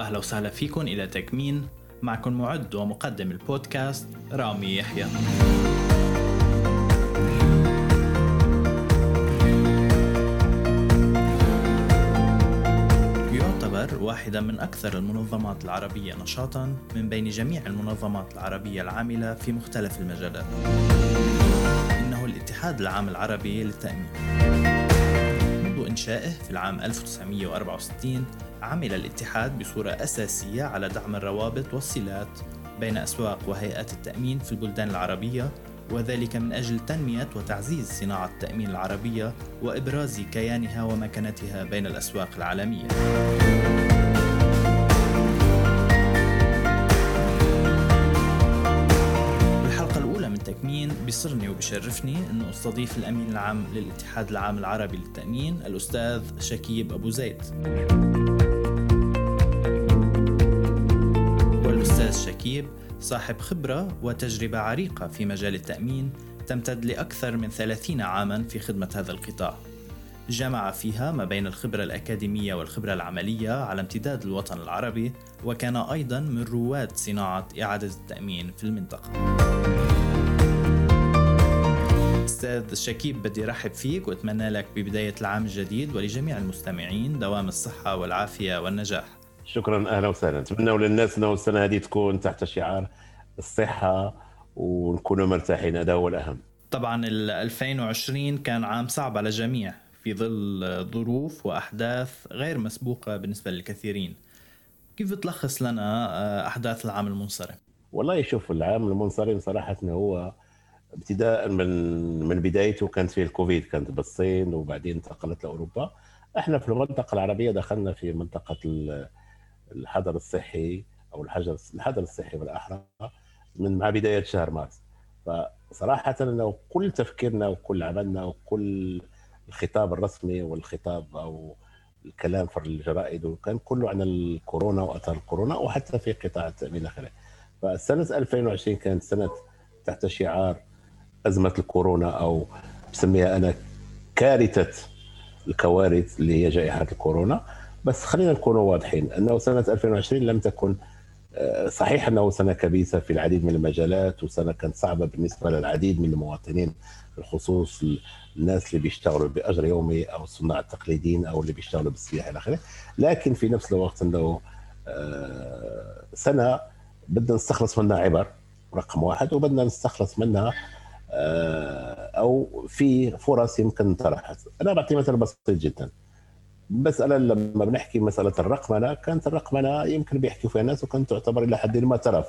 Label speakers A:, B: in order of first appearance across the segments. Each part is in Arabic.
A: وأهلا وسهلا فيكم إلى تكمين معكم معد ومقدم البودكاست رامي يحيى. يعتبر واحدا من أكثر المنظمات العربية نشاطا من بين جميع المنظمات العربية العاملة في مختلف المجالات. إنه الاتحاد العام العربي للتأمين. منذ إنشائه في العام 1964 عمل الاتحاد بصورة أساسية على دعم الروابط والصلات بين أسواق وهيئات التأمين في البلدان العربية وذلك من أجل تنمية وتعزيز صناعة التأمين العربية وإبراز كيانها ومكانتها بين الأسواق العالمية. بالحلقة الأولى من تكمين بيسرني وبشرفني أنه أستضيف الأمين العام للاتحاد العام العربي للتأمين الأستاذ شكيب أبو زيد. والأستاذ شكيب صاحب خبرة وتجربة عريقة في مجال التأمين تمتد لأكثر من 30 عاما في خدمة هذا القطاع. جمع فيها ما بين الخبرة الأكاديمية والخبرة العملية على امتداد الوطن العربي وكان أيضا من رواد صناعة إعادة التأمين في المنطقة. أستاذ شكيب بدي رحب فيك وأتمنى لك ببداية العام الجديد ولجميع المستمعين دوام الصحة والعافية والنجاح.
B: شكرا أهلا وسهلا. نتمنى للناس أنه السنة هذه تكون تحت شعار الصحة ونكونوا مرتاحين هذا هو الأهم.
A: طبعا ال 2020 كان عام صعب على الجميع في ظل ظروف وأحداث غير مسبوقة بالنسبة للكثيرين. كيف بتلخص لنا آه، أحداث العام المنصرم؟
B: والله شوف العام المنصرم صراحة هو ابتداء من من بدايته كانت فيه الكوفيد كانت بالصين وبعدين انتقلت لأوروبا. إحنا في المنطقة العربية دخلنا في منطقة الحظر الصحي أو الحجر الحظر الصحي بالاحرى من مع بداية شهر مارس. فصراحة انه كل تفكيرنا وكل عملنا وكل الخطاب الرسمي والخطاب أو الكلام في الجرائد وكان كله عن الكورونا وأثار الكورونا وحتى في قطاع التأمين الاخرى فسنة 2020 كانت سنة تحت شعار أزمة الكورونا أو بسميها أنا كارثة الكوارث اللي هي جائحة الكورونا. بس خلينا نكون واضحين أنه سنة 2020 لم تكن آه، صحيح أنه سنة كبيسة في العديد من المجالات وسنة كانت صعبة بالنسبة للعديد من المواطنين بالخصوص الناس اللي بيشتغلوا بأجر يومي أو الصناع التقليديين أو اللي بيشتغلوا بالسياحة إلى آخره. لكن في نفس الوقت أنه آه، سنة بدنا نستخلص منها عبر رقم واحد وبدنا نستخلص منها آه، أو في فرص يمكن طرحت أنا بعطي مثل بسيط جدا. مسألة لما بنحكي مسألة الرقمنة كانت الرقمنة يمكن بيحكوا فيها الناس وكانت تعتبر إلى حد ما ترف.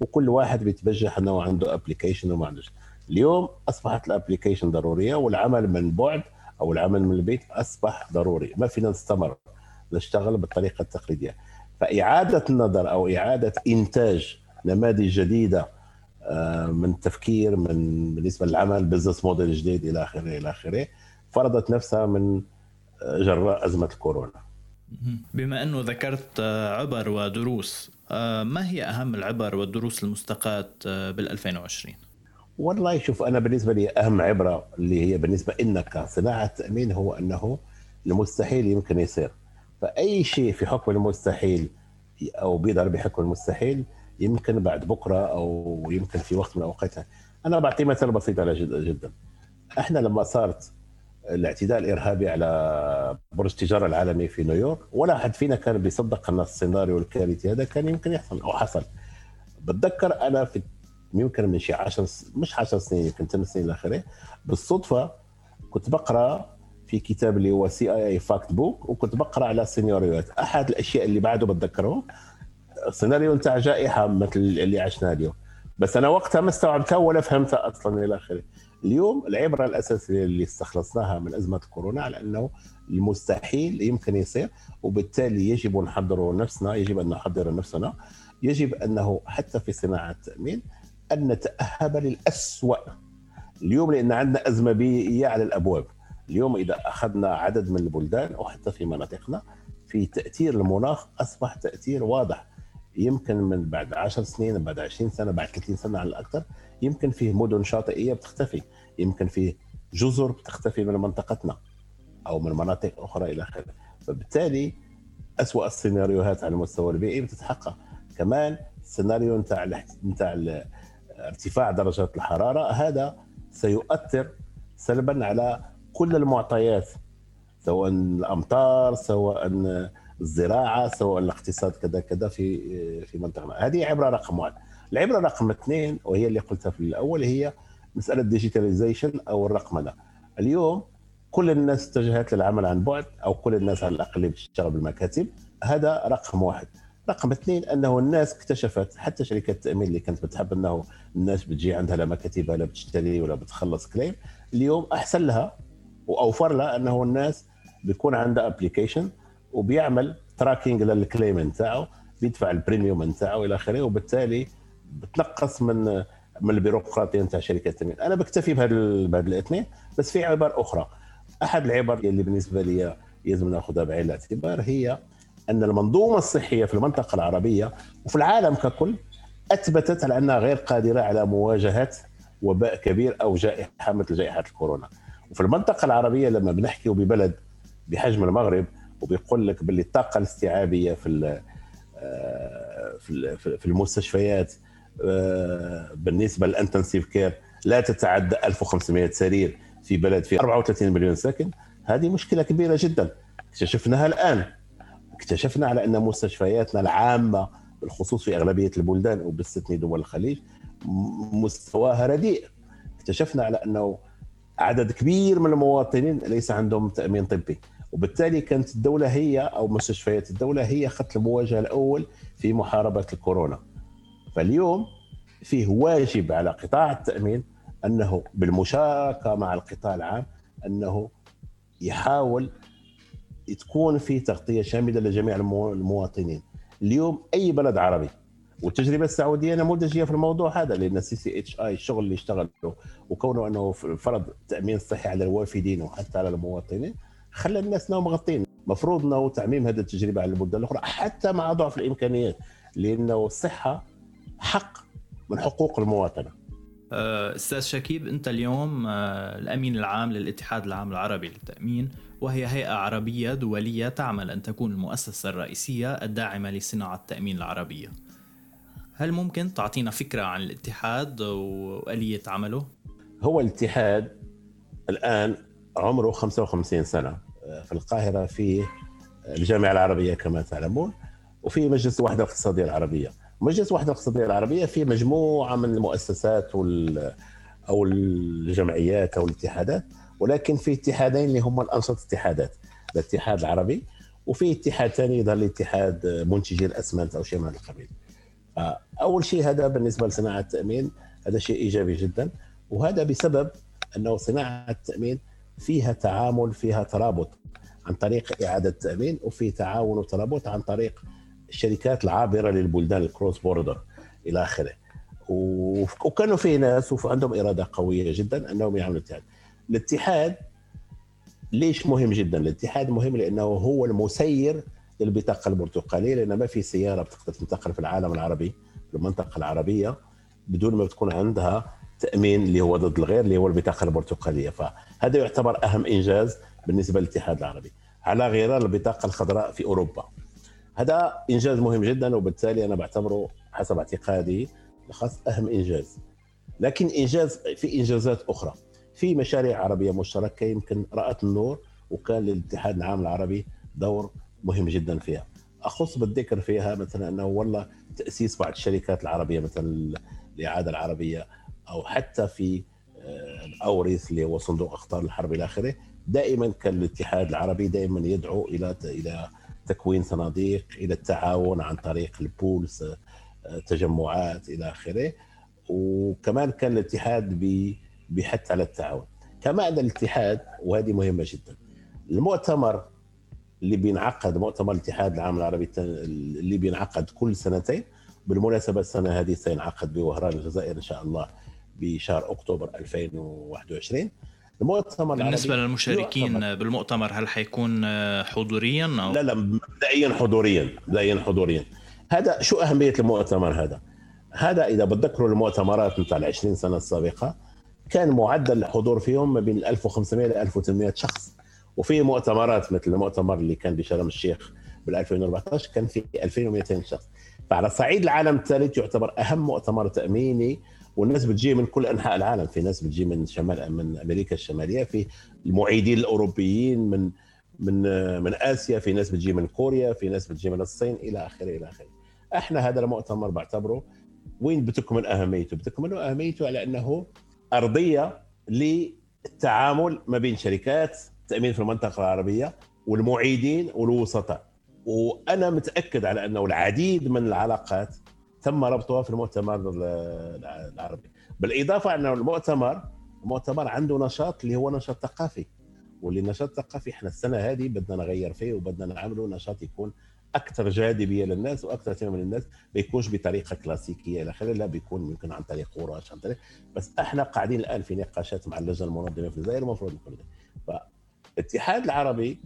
B: وكل واحد بيتبجح انه عنده application وما عندوش. اليوم أصبحت ال application ضرورية والعمل من بعد أو العمل من البيت أصبح ضروري. ما فينا نستمر نشتغل بالطريقة التقليدية. فإعادة النظر أو إعادة إنتاج نماذج جديدة آه، من تفكير من بالنسبة للعمل بزنس موديل جديد إلى آخره إلى آخره فرضت نفسها من جراء أزمة الكورونا.
A: بما أنه ذكرت عبر ودروس ما هي أهم العبر والدروس المستقاة بال 2020
B: والله شوف أنا بالنسبة لي أهم عبرة اللي هي بالنسبة لنا كصناعه تامين هو أنه المستحيل يمكن يصير. فأي شيء في حكم المستحيل أو بيظهر بحكم المستحيل يمكن بعد بكرة أو يمكن في وقت من الأوقات. أنا بعطي مثل بسيط على جدا جدا. إحنا لما صارت الاعتداء الإرهابي على برج التجاره العالمي في نيويورك. ولا أحد فينا كان بيصدق أن السيناريو الكارثي هذا كان يمكن يحصل أو حصل. بتذكر أنا في يمكن من شي 10 مش 10 سنين يمكن 8 سنين إلى اخره بالصدفة كنت بقرأ في كتاب اللي هو CIA Factbook وكنت بقرأ على سيناريوهات أحد الأشياء اللي بعده بتذكره سيناريو نتاع جائحة مثل اللي عشناه اليوم. بس أنا وقتها ما استوعبتها ولا فهمتها أصلا إلى آخره. اليوم العبرة الاساسيه اللي استخلصناها من أزمة كورونا على أنه المستحيل يمكن يصير وبالتالي يجب نحضر نفسنا يجب أن نحضر نفسنا. يجب أنه حتى في صناعة التأمين أن نتأهب للاسوء اليوم لأن عندنا أزمة بيئية على الأبواب. اليوم إذا أخذنا عدد من البلدان وحتى في مناطقنا في تأثير المناخ أصبح تأثير واضح. يمكن من بعد 10 سنين بعد 20 سنة بعد 30 سنة على الأكثر يمكن فيه مدن شاطئية بتختفي. يمكن فيه جزر بتختفي من منطقتنا أو من مناطق أخرى إلى آخره. فبالتالي اسوء السيناريوهات على المستوى البيئي بتتحقق. كمان السيناريو نتاع نتاع ارتفاع درجات الحرارة هذا سيؤثر سلبا على كل المعطيات سواء الأمطار سواء الزراعة سواء الاقتصاد كذا كذا في في منطقتنا هذه عبره رقم واحد. العبره رقم اثنين وهي اللي قلتها في الأول هي مسألة ديجيتاليزيشن أو الرقمنه اليوم كل الناس اتجهت للعمل عن بعد أو كل الناس على الأقل بتشتغل بالمكاتب. هذا رقم واحد. رقم اثنين أنه الناس اكتشفت حتى شركات التأمين اللي كانت بتحب أنه الناس بتجي عندها لا مكاتبها لا بتشتري ولا بتخلص claim اليوم أحسن لها وأوفر لها أنه الناس بيكون عندها application وبيعمل tracking لل claim نتاعه بيدفع ال premium نتاعه إلى آخره وبالتالي بتنقص من من البيروقراطية نتاع شركة التامين أنا بكتفي بهذا بهذا الاثنين بس في عبر أخرى. أحد العبر اللي بالنسبة لي يجب ناخذها بعين الاعتبار هي أن المنظومة الصحية في المنطقة العربية وفي العالم ككل أثبتت على أنها غير قادرة على مواجهة وباء كبير أو جائحة مثل جائحة الكورونا. وفي المنطقة العربية لما بنحكي ببلد بحجم المغرب وبيقول لك باللي الطاقة الاستيعابية في آه، في المستشفيات آه، بالنسبة لل intensive care لا تتعدى 1500 سرير في بلد فيه 34 مليون ساكن. هذه مشكلة كبيرة جدا. اكتشفناها الآن. اكتشفنا على أن مستشفياتنا العامة بالخصوص في أغلبية البلدان وباستثناء دول الخليج مستواها رديء. اكتشفنا على أنه عدد كبير من المواطنين ليس عندهم تأمين طبي. وبالتالي كانت الدولة هي أو مستشفيات الدولة هي خط المواجهة الأول في محاربة الكورونا. فاليوم فيه واجب على قطاع التأمين أنه بالمشاركة مع القطاع العام أنه يحاول تكون في تغطية شاملة لجميع المواطنين. اليوم أي بلد عربي والتجربة السعودية نموذجية في الموضوع هذا لأن ال CCHI الشغل اللي اشتغله وكونه أنه فرض تأمين صحي على الوافدين وحتى على المواطنين خلى الناس انهم مغطين المفروض انه تعميم هذه التجربة على البلدان الأخرى حتى مع ضعف الإمكانيات لأنه الصحه حق من حقوق المواطنة.
A: أه، أستاذ شكيب أنت اليوم أه، الأمين العام للاتحاد العام العربي للتأمين وهي هيئة عربية دولية تعمل أن تكون المؤسسة الرئيسية الداعمة لصناعة التأمين العربية. هل ممكن تعطينا فكرة عن الاتحاد وآلية عمله؟
B: هو الاتحاد الآن عمره 55 سنة. أه، في القاهرة في الجامعة العربية كما تعلمون وفي مجلس الوحده الاقتصادية العربية. مجلس الوحده الاقتصادية العربية في مجموعة من المؤسسات وال أو الجمعيات أو الاتحادات ولكن في اتحادين اللي هم الأنشط اتحادات الاتحاد العربي وفي اتحاد ثاني يظهر لي اتحاد منتجي الأسمنت أو شيء من هذا القبيل. اول شيء هذا بالنسبة لصناعة التأمين هذا شيء إيجابي جدا وهذا بسبب أنه صناعة التأمين فيها تعامل فيها ترابط عن طريق إعادة التامين وفي تعاون وترابط عن طريق الشركات العابرة للبلدان الكروس بوردر إلى آخره. وكانوا في ناس وعندهم إرادة قوية جدا أنهم يعملوا اتحاد الاتحاد ليش مهم جدا؟ الاتحاد مهم لأنه هو المسير للبطاقة البرتقالية لأن ما في سيارة بتقدر تنتقل في العالم العربي في المنطقة العربية بدون ما تكون عندها تأمين اللي هو ضد الغير اللي هو البطاقة البرتقالية. فهذا يعتبر أهم إنجاز بالنسبة للاتحاد العربي على غرار البطاقة الخضراء في أوروبا. هذا إنجاز مهم جدا وبالتالي أنا بعتبره حسب اعتقادي خاص أهم إنجاز. لكن إنجاز في إنجازات أخرى. في مشاريع عربية مشتركة يمكن رأت النور وكان للاتحاد العام العربي دور مهم جدا فيها. أخص بالذكر فيها مثلا أنه والله تأسيس بعض الشركات العربية مثلا الإعادة العربية أو حتى في الأوريث اللي هو صندوق أخطار الحرب إلى آخره. دائما كان الاتحاد العربي دائما يدعو إلى إلى تكوين صناديق إلى التعاون عن طريق البولز آه، تجمعات إلى آخره. وكمان كان الاتحاد بيحث على التعاون. كمان الاتحاد وهذه مهمة جدا المؤتمر اللي بينعقد مؤتمر الاتحاد العام العربي اللي بينعقد كل سنتين بالمناسبة السنة هذه سينعقد بوهران الجزائر إن شاء الله بشهر أكتوبر 2021
A: المؤتمر بالنسبة للمشاركين بالمؤتمر هل حيكون حضوريا
B: أو؟ لا لا مبدئيا حضوريا مبدئيا حضوريا. هذا شو أهمية المؤتمر هذا؟ هذا إذا بتذكروا المؤتمرات بتاع ال 20 سنة السابقة كان معدل الحضور فيهم ما بين 1500 ل 1800 شخص. وفي مؤتمرات مثل المؤتمر اللي كان بشرم الشيخ بال 2014 كان في 2200 شخص. فعلى صعيد العالم الثالث يعتبر أهم مؤتمر تأميني والناس بتجي من كل أنحاء العالم في ناس بتجي من شمال من أمريكا الشمالية في المعيدين الأوروبيين من من من آسيا في ناس بتجي من كوريا في ناس بتجي من الصين إلى آخره إلى آخره. إحنا هذا المؤتمر بعتبره وين بتكمن أهميته؟ بتكمن أهميته على أنه أرضية للتعامل ما بين شركات التامين في المنطقة العربية والمعيدين والوسطاء. وأنا متأكد على أنه العديد من العلاقات تم ربطها في المؤتمر العربي. بالإضافة انه المؤتمر المؤتمر عنده نشاط اللي هو نشاط ثقافي. واللي نشاط ثقافي إحنا السنة هذه بدنا نغير فيه وبدنا نعمله. نشاط يكون أكثر جاذبية للناس وأكثر اهتمام للناس. ما يكونش بطريقة كلاسيكية إلى آخره لا بيكون ممكن عن طريق ورش عن طريق. بس إحنا قاعدين الآن في نقاشات مع اللجنة المنظمة في الجزائر المفروض نكون فالاتحاد العربي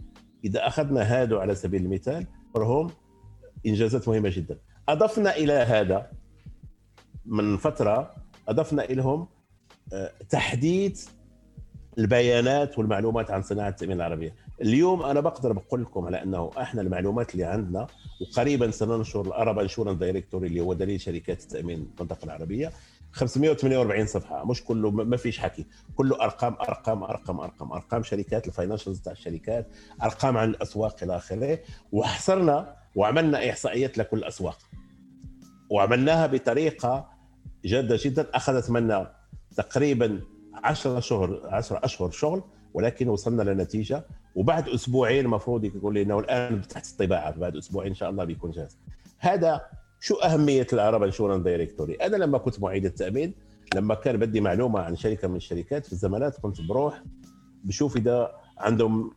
B: إذا أخذنا هذا على سبيل المثال هم إنجازات مهمة جدا. أضفنا إلى هذا من فترة أضفنا لهم آه، تحديث البيانات والمعلومات عن صناعة التأمين العربية. اليوم أنا بقدر بقول لكم على أنه إحنا المعلومات اللي عندنا وقريبا سننشر ال Arab Insurance Directory اللي هو دليل شركات التأمين المنطقة العربية. 548 صفحة مش كله ما فيش حكي. كله أرقام أرقام أرقام أرقام. أرقام شركات ال financials تاع الشركات أرقام عن الأسواق إلى آخره. وحصرنا وعملنا احصائيات لكل الاسواق وعملناها بطريقة جادة جدا أخذت منا تقريبا 10 شهور 10 أشهر شغل ولكن وصلنا لنتيجة. وبعد أسبوعين المفروض يقول لي إنه الآن تحت الطباعة بعد أسبوعين إن شاء الله بيكون جاهز. هذا شو أهمية ال Arab Insurance Directory أنا لما كنت معيد التأمين لما كان بدي معلومة عن شركة من الشركات في الزمانات كنت بروح بشوف إذا عندهم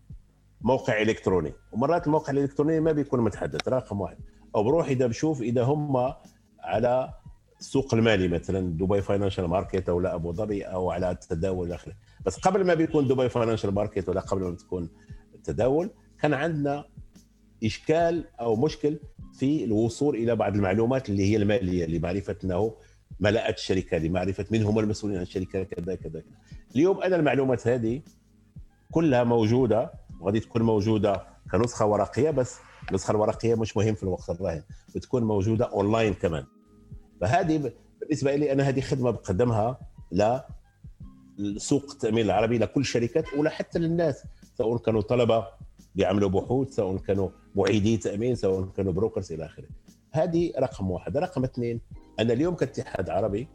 B: موقع إلكتروني. ومرات الموقع الإلكتروني ما بيكون متحدث رقم واحد. أو بروح إذا بشوف إذا هم على السوق المالي مثلا دبي Financial Market أو لا أبو ظبي أو على التداول إلى آخره. بس قبل ما بيكون دبي Financial Market ولا قبل ما تكون التداول كان عندنا إشكال أو مشكل في الوصول إلى بعض المعلومات اللي هي المالية لمعرفه انه ملاءات الشركة لمعرفة من هم المسؤولين عن الشركة كذا كذا. اليوم أنا المعلومات هذه كلها موجودة وغادي تكون موجودة كنسخة ورقية بس النسخه الورقية مش مهم في الوقت الراهن بتكون موجودة اونلاين كمان. فهذه بالنسبة لي أنا هذه خدمة بقدمها لسوق التأمين العربي لكل الشركات ولا حتى للناس سواء كانوا طلبة بيعملوا بحوث سواء كانوا معيدي تأمين سواء كانوا بروكرز إلى آخره. هذه رقم واحد. رقم اثنين أنا اليوم كاتحاد عربي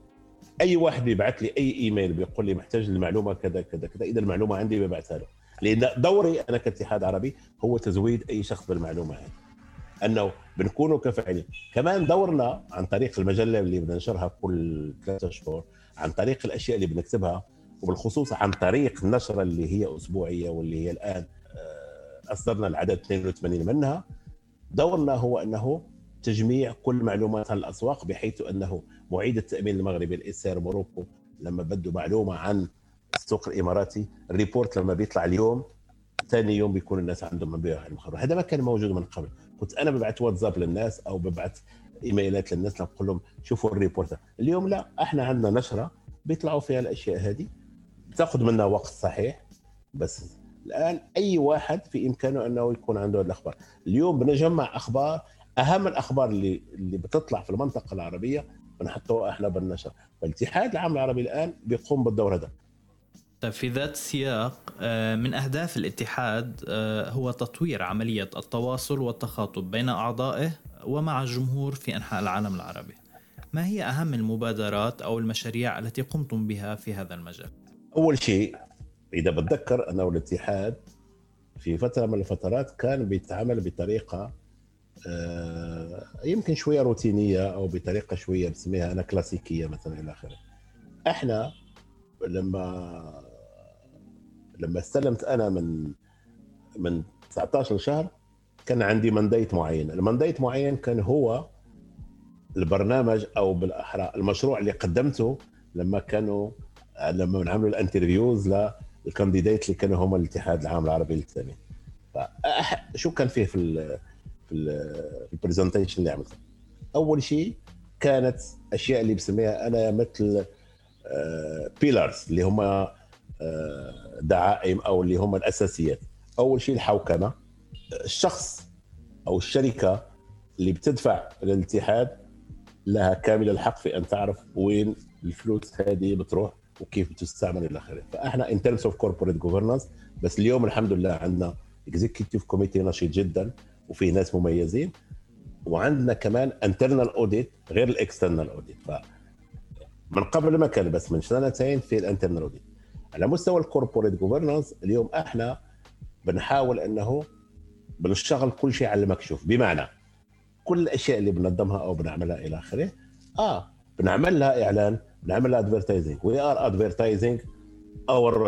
B: أي واحد بيبعث لي أي إيميل بيقول لي محتاج المعلومة كذا كذا كذا إذا المعلومة عندي ببعثها له. لأن دوري أنا كاتحاد عربي هو تزويد أي شخص بالمعلومة هذه أنه بنكونوا كفاعلين كمان دورنا عن طريق المجلة اللي بننشرها كل ثلاثة شهور عن طريق الأشياء اللي بنكتبها وبالخصوص عن طريق النشرة اللي هي أسبوعية واللي هي الآن آه، أصدرنا العدد 82 منها. دورنا هو أنه تجميع كل معلومات الأسواق بحيث أنه معيد التأمين المغربي الإسير موروكو لما بده معلومة عن السوق الإماراتي. الريبورت لما بيطلع اليوم ثاني يوم بيكون الناس عندهم مبيع المخابرات هذا ما كان موجود من قبل. كنت أنا ببعث واتساب للناس أو ببعث إيميلات للناس بقول لهم شوفوا الريبورت. اليوم لا إحنا عندنا نشرة بيطلعوا فيها الأشياء هذه. بتاخذ منا وقت صحيح بس الآن أي واحد في إمكانه أنه يكون عنده الأخبار. اليوم بنجمع أخبار. أهم الأخبار اللي اللي بتطلع في المنطقة العربية بنحطوها إحنا بالنشر. فالاتحاد العام العربي الآن بيقوم بالدور هذا.
A: في ذات السياق آه، من أهداف الاتحاد آه، هو تطوير عملية التواصل والتخاطب بين أعضائه ومع الجمهور في أنحاء العالم العربي ما هي أهم المبادرات أو المشاريع التي قمتم بها في هذا المجال؟
B: أول شيء إذا بتذكر أنه الاتحاد في فترة من الفترات كان بيتعامل بطريقة آه، يمكن شوية روتينية أو بطريقة شوية بسميها أنا كلاسيكية مثلا إلى آخره إحنا لما لما استلمت أنا من من 19 شهر كان عندي mandate معين. ال mandate معين كان هو البرنامج أو بالأحرى المشروع اللي قدمته لما كانوا لما نعملوا ال interviews لل candidate اللي كانوا هم الاتحاد العام العربي للتامين شو كان فيه في ال في ال presentation اللي عملته؟ أول شيء كانت أشياء اللي بسميها أنا مثل pillars آه، اللي هم آه، دعائم أو اللي هم الأساسيات. أول شيء الحوكمة. الشخص أو الشركة اللي بتدفع للاتحاد لها كامل الحق في أن تعرف وين الفلوس هذه بتروح وكيف بتستعمل إلى آخره. فإحنا in terms of corporate governance بس اليوم الحمد لله عندنا executive committee نشيط جدا وفي ناس مميزين وعندنا كمان internal audit غير ال external audit ف من قبل ما كان بس من سنتين في ال internal audit على مستوى ال corporate governance اليوم إحنا بنحاول إنه بنشتغل كل شيء على المكشوف بمعنى كل الأشياء اللي بنقدمها أو بنعملها إلى آخره آه بنعمل لها إعلان بنعمل لها advertising we are advertising our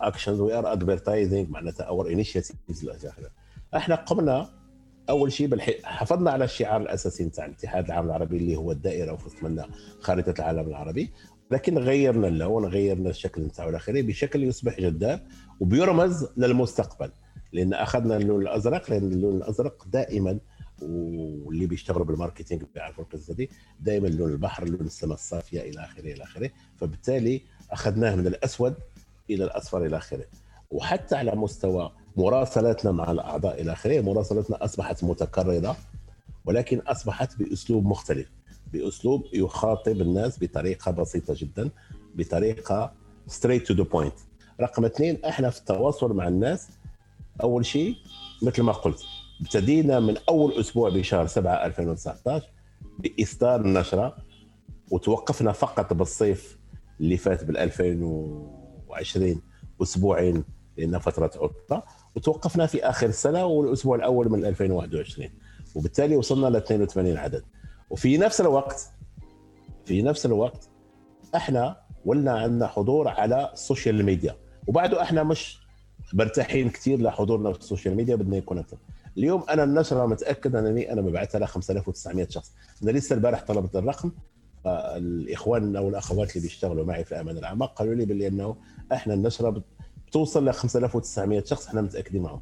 B: actions we are advertising معناتها our initiatives إلى آخره. إحنا قمنا أول شيء بالحي... حافظنا على الشعار الأساسي بتاع الاتحاد العام العربي اللي هو الدائرة منها خارطه العالم العربي. لكن غيرنا اللون غيرنا الشكل بتاعه الاخير بشكل يصبح جذاب وبيرمز للمستقبل. لأن أخذنا اللون الأزرق لأن اللون الأزرق دائما واللي بيشتغلوا بال marketing بيعرفوا القصة دي دائما لون البحر لون السماء الصافية إلى آخره إلى آخره. فبالتالي أخذناه من الأسود إلى الأصفر إلى آخره. وحتى على مستوى مراسلاتنا مع الأعضاء إلى آخره مراسلتنا أصبحت متكررة ولكن أصبحت بأسلوب مختلف. بأسلوب يخاطب الناس بطريقة بسيطة جدا بطريقة straight to the point رقم اثنين إحنا في التواصل مع الناس أول شيء مثل ما قلت ابتدينا من أول أسبوع بشهر 7 2019 بإصدار النشره وتوقفنا فقط بالصيف اللي فات بال 2020 أسبوعين لأن فترة عطلة وتوقفنا في آخر السنة والأسبوع الأول من 2021 وبالتالي وصلنا ل 82 عدد. وفي نفس الوقت في نفس الوقت إحنا ولنا عندنا حضور على ال social media وبعده إحنا مش مرتاحين كثير لحضورنا في ال social media بدنا يكون أكثر اليوم أنا النشره متأكد أنني أنا مبعثها ل 5900 شخص. أنا لسه البارح طلبت الرقم الاخوان أو الأخوات اللي بيشتغلوا معي في الامان العامه قالوا لي باللي انه إحنا النشره بتوصل ل 5900 شخص إحنا متأكدين معهم.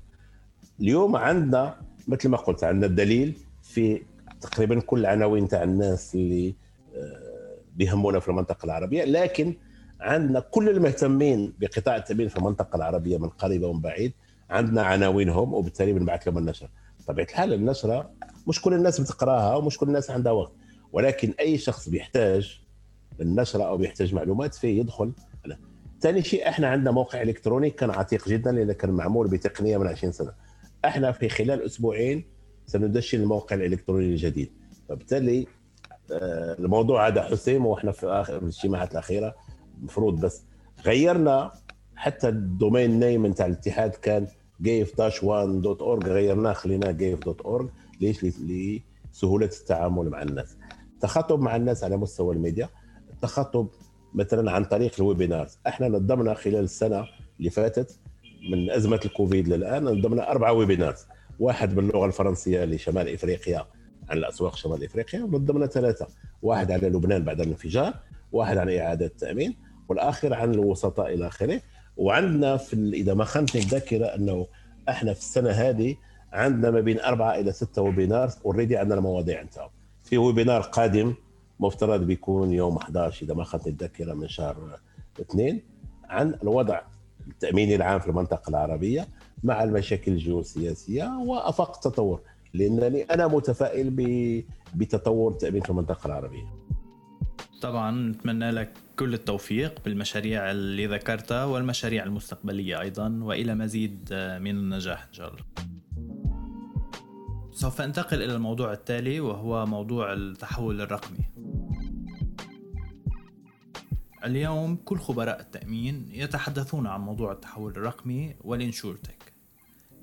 B: اليوم عندنا مثل ما قلت عندنا الدليل في تقريبا كل عناوين تاع الناس اللي آه، بيهمونا في المنطقة العربية. لكن عندنا كل المهتمين بقطاع التأمين في المنطقة العربية من قريب ومن بعيد عندنا عناوينهم وبالتالي بنبعث لهم النشرة. طبيعة الحال النشرة مش كل الناس بتقراها ومش كل الناس عندها وقت. ولكن أي شخص بيحتاج النشره أو بيحتاج معلومات فيه يدخل. ثاني شيء إحنا عندنا موقع إلكتروني كان عتيق جدا لأنه كان معمول بتقنية من 20 سنة. إحنا في خلال أسبوعين سندشن الموقع الإلكتروني الجديد. فبالتالي آه، الموضوع هذا حسيم وإحنا في آخر الاجتماعات الأخيرة المفروض بس غيرنا. حتى ال domain name بتاع الاتحاد كان GAIF dash 1 dot org غيرناه خليناه GAIF dot org ليش؟ لسهولة التعامل مع الناس. التخاطب مع الناس على مستوى الميديا. التخاطب مثلا عن طريق ال webinars. إحنا نظمنا خلال السنة اللي فاتت من أزمة الكوفيد للآن نظمنا أربعة webinars. واحد باللغة الفرنسية لشمال إفريقيا عن الأسواق شمال إفريقيا ونظمنا ثلاثة. واحد على لبنان بعد الانفجار واحد عن إعادة التامين والآخر عن الوسطاء إلى آخره. وعندنا في إذا ما خانتني الذاكرة أنه إحنا في السنة هذه عندنا ما بين أربعة إلى ستة ويبينار اوريدي عندنا المواضيع نتاعهم في ويبينار قادم مفترض بيكون يوم 11 إذا ما خانتني الذاكرة من شهر اثنين عن الوضع التأميني العام في المنطقة العربية. مع المشاكل الجيوسياسية وأفاق التطور لأنني أنا متفائل بتطور التامين في المنطقة العربية.
A: طبعا نتمنى لك كل التوفيق بالمشاريع اللي ذكرتها والمشاريع المستقبلية أيضا وإلى مزيد من النجاح إن شاء الله. سوف أنتقل إلى الموضوع التالي وهو موضوع التحول الرقمي. اليوم كل خبراء التأمين يتحدثون عن موضوع التحول الرقمي والإنشورتك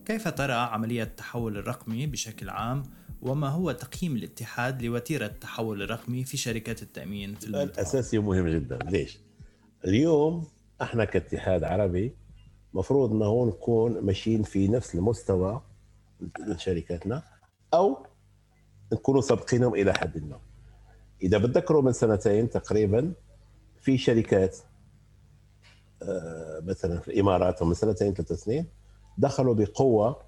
A: كيف ترى عملية التحول الرقمي بشكل عام وما هو تقييم الاتحاد لوتيرة التحول الرقمي في شركات التأمين في
B: المنطقة؟ الأساسي ومهم جدا ليش؟ اليوم إحنا كاتحاد عربي مفروض إنه نكون ماشيين في نفس المستوى من شركاتنا أو نكونوا سابقينهم إلى حد ما إذا بتذكروا من سنتين تقريبا في شركات آه، مثلا في الإمارات من سنتين ثلاث سنين دخلوا بقوة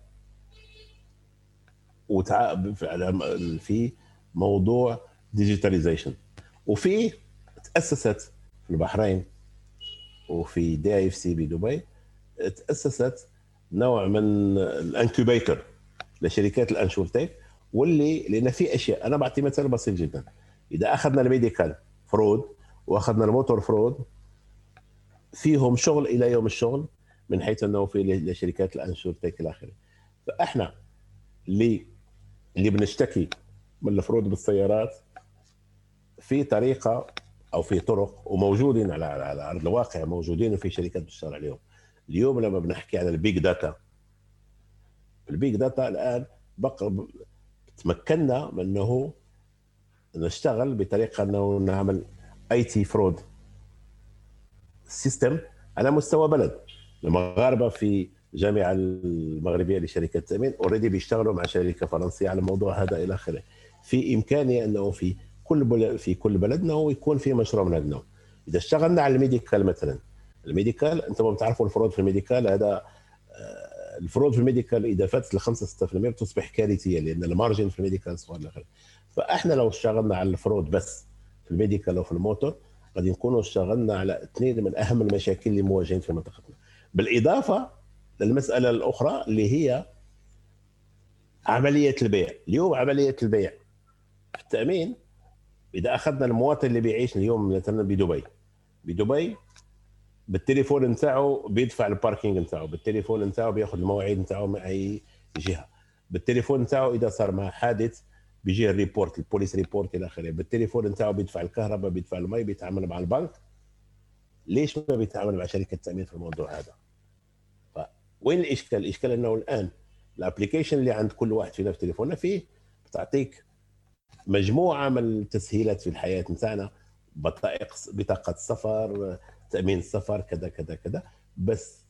B: وتع... في موضوع digitalization وفي تأسست في البحرين وفي DIFC بدبي تأسست نوع من ال incubator لشركات ال InsurTech واللي لأن في أشياء أنا بعطي مثال بسيط جدا. إذا أخذنا ال medical fraud وأخذنا ال motor fraud فيهم شغل إلى يوم الشغل من حيث أنه في لشركات ال InsurTech إلى آخره. فإحنا اللي اللي بنشتكي من ال fraud بالسيارات في طريقة أو في طرق وموجودين على على أرض الواقع موجودين وفي شركات بتشتغل عليهم اليوم لما بنحكي عن ال big data ال big data الآن بقى تمكنا من أنه نشتغل بطريقة أنه نعمل anti fraud system على مستوى بلد. المغاربة في الجامعة المغربية لشركة التامين already بيشتغلوا مع شركة فرنسية على الموضوع هذا إلى آخره. في إمكانية أنه في كل بلد في كل بلدنا ويكون في مشروع من النوع إذا اشتغلنا على ال medical مثلا ال medical أنتم بتعرفوا ال fraud في ال medical. هذا آه، ال fraud في ال medical إذا فاتت ل 5 6% بتصبح كارثية لأن ال margin في ال medical صغير إلى آخره فإحنا لو اشتغلنا على ال fraud بس في ال medical أو في الموتور قد نكونوا اشتغلنا على اثنين من أهم المشاكل اللي مواجهين في منطقتنا. بالإضافة للمسألة الأخرى اللي هي عملية البيع. اليوم عملية البيع. التأمين إذا أخذنا المواطن اللي بيعيش اليوم مثلا بدبي. بدبي بالتليفون نتاعو بيدفع ال parking نتاعو بالتليفون نتاعو بياخذ المواعيد نتاعو من أي جهة. بالتليفون نتاعو إذا صار مع حادث بيجي ال report ال police report إلى آخره. بالتليفون نتاعو بيدفع الكهرباء بيدفع المي بيتعامل مع البنك. ليش ما بيتعامل مع شركة التامين في الموضوع هذا؟ وين الإشكال؟ الإشكال أنه الآن ال application اللي عند كل واحد فينا في تليفوننا فيه بتعطيك مجموعة من التسهيلات في الحياة نتاعنا بطائق بطاقة سفر تأمين السفر كذا كذا كذا. بس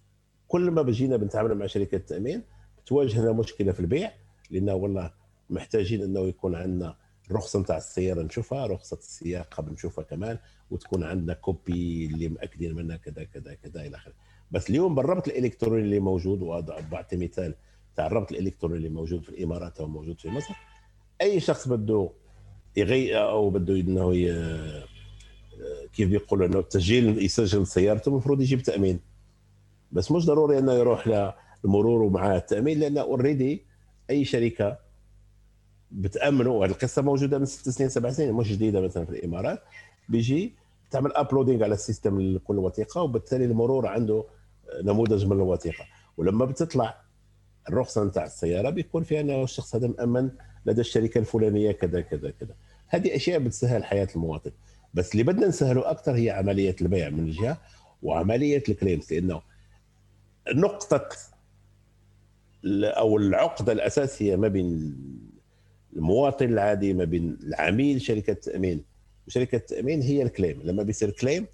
B: كل ما بجينا بنتعامل مع شركة التأمين بتواجهنا مشكلة في البيع لأنه والله محتاجين أنه يكون عندنا الرخصه نتاع السيارة نشوفها رخصة السياقة بنشوفها كمان وتكون عندنا كوبي اللي مأكدين منها كذا كذا كذا إلى آخره. بس اليوم بالربط الإلكتروني اللي موجود وبعطي مثال تاع الربط الإلكتروني اللي موجود في الإمارات أو موجود في مصر أي شخص بده يغير أو بده إنه كيف بيقولوا إنه التسجيل يسجل سيارته المفروض يجيب تأمين. بس مش ضروري إنه يروح للمرور ومعاه التأمين لأنه already أي شركة بتأمنه والقصة موجودة من ست سنين سبع سنين مش جديدة مثلا في الإمارات بيجي تعمل uploading على ال system لكل وثيقة وبالتالي المرور عنده نموذج من الوثيقة. ولما بتطلع الرخصة نتاع السيارة بيكون فيها أنه الشخص هذا مأمن لدى الشركة الفلانية كذا كذا كذا. هذه أشياء بتسهل حياة المواطن. بس اللي بدنا نسهله أكثر هي عملية البيع من جهه وعملية الكليمز لأنه نقطة أو العقدة الأساسية ما بين المواطن العادي ما بين العميل شركة التامين وشركة التامين هي الكليم. لما بيصير كليم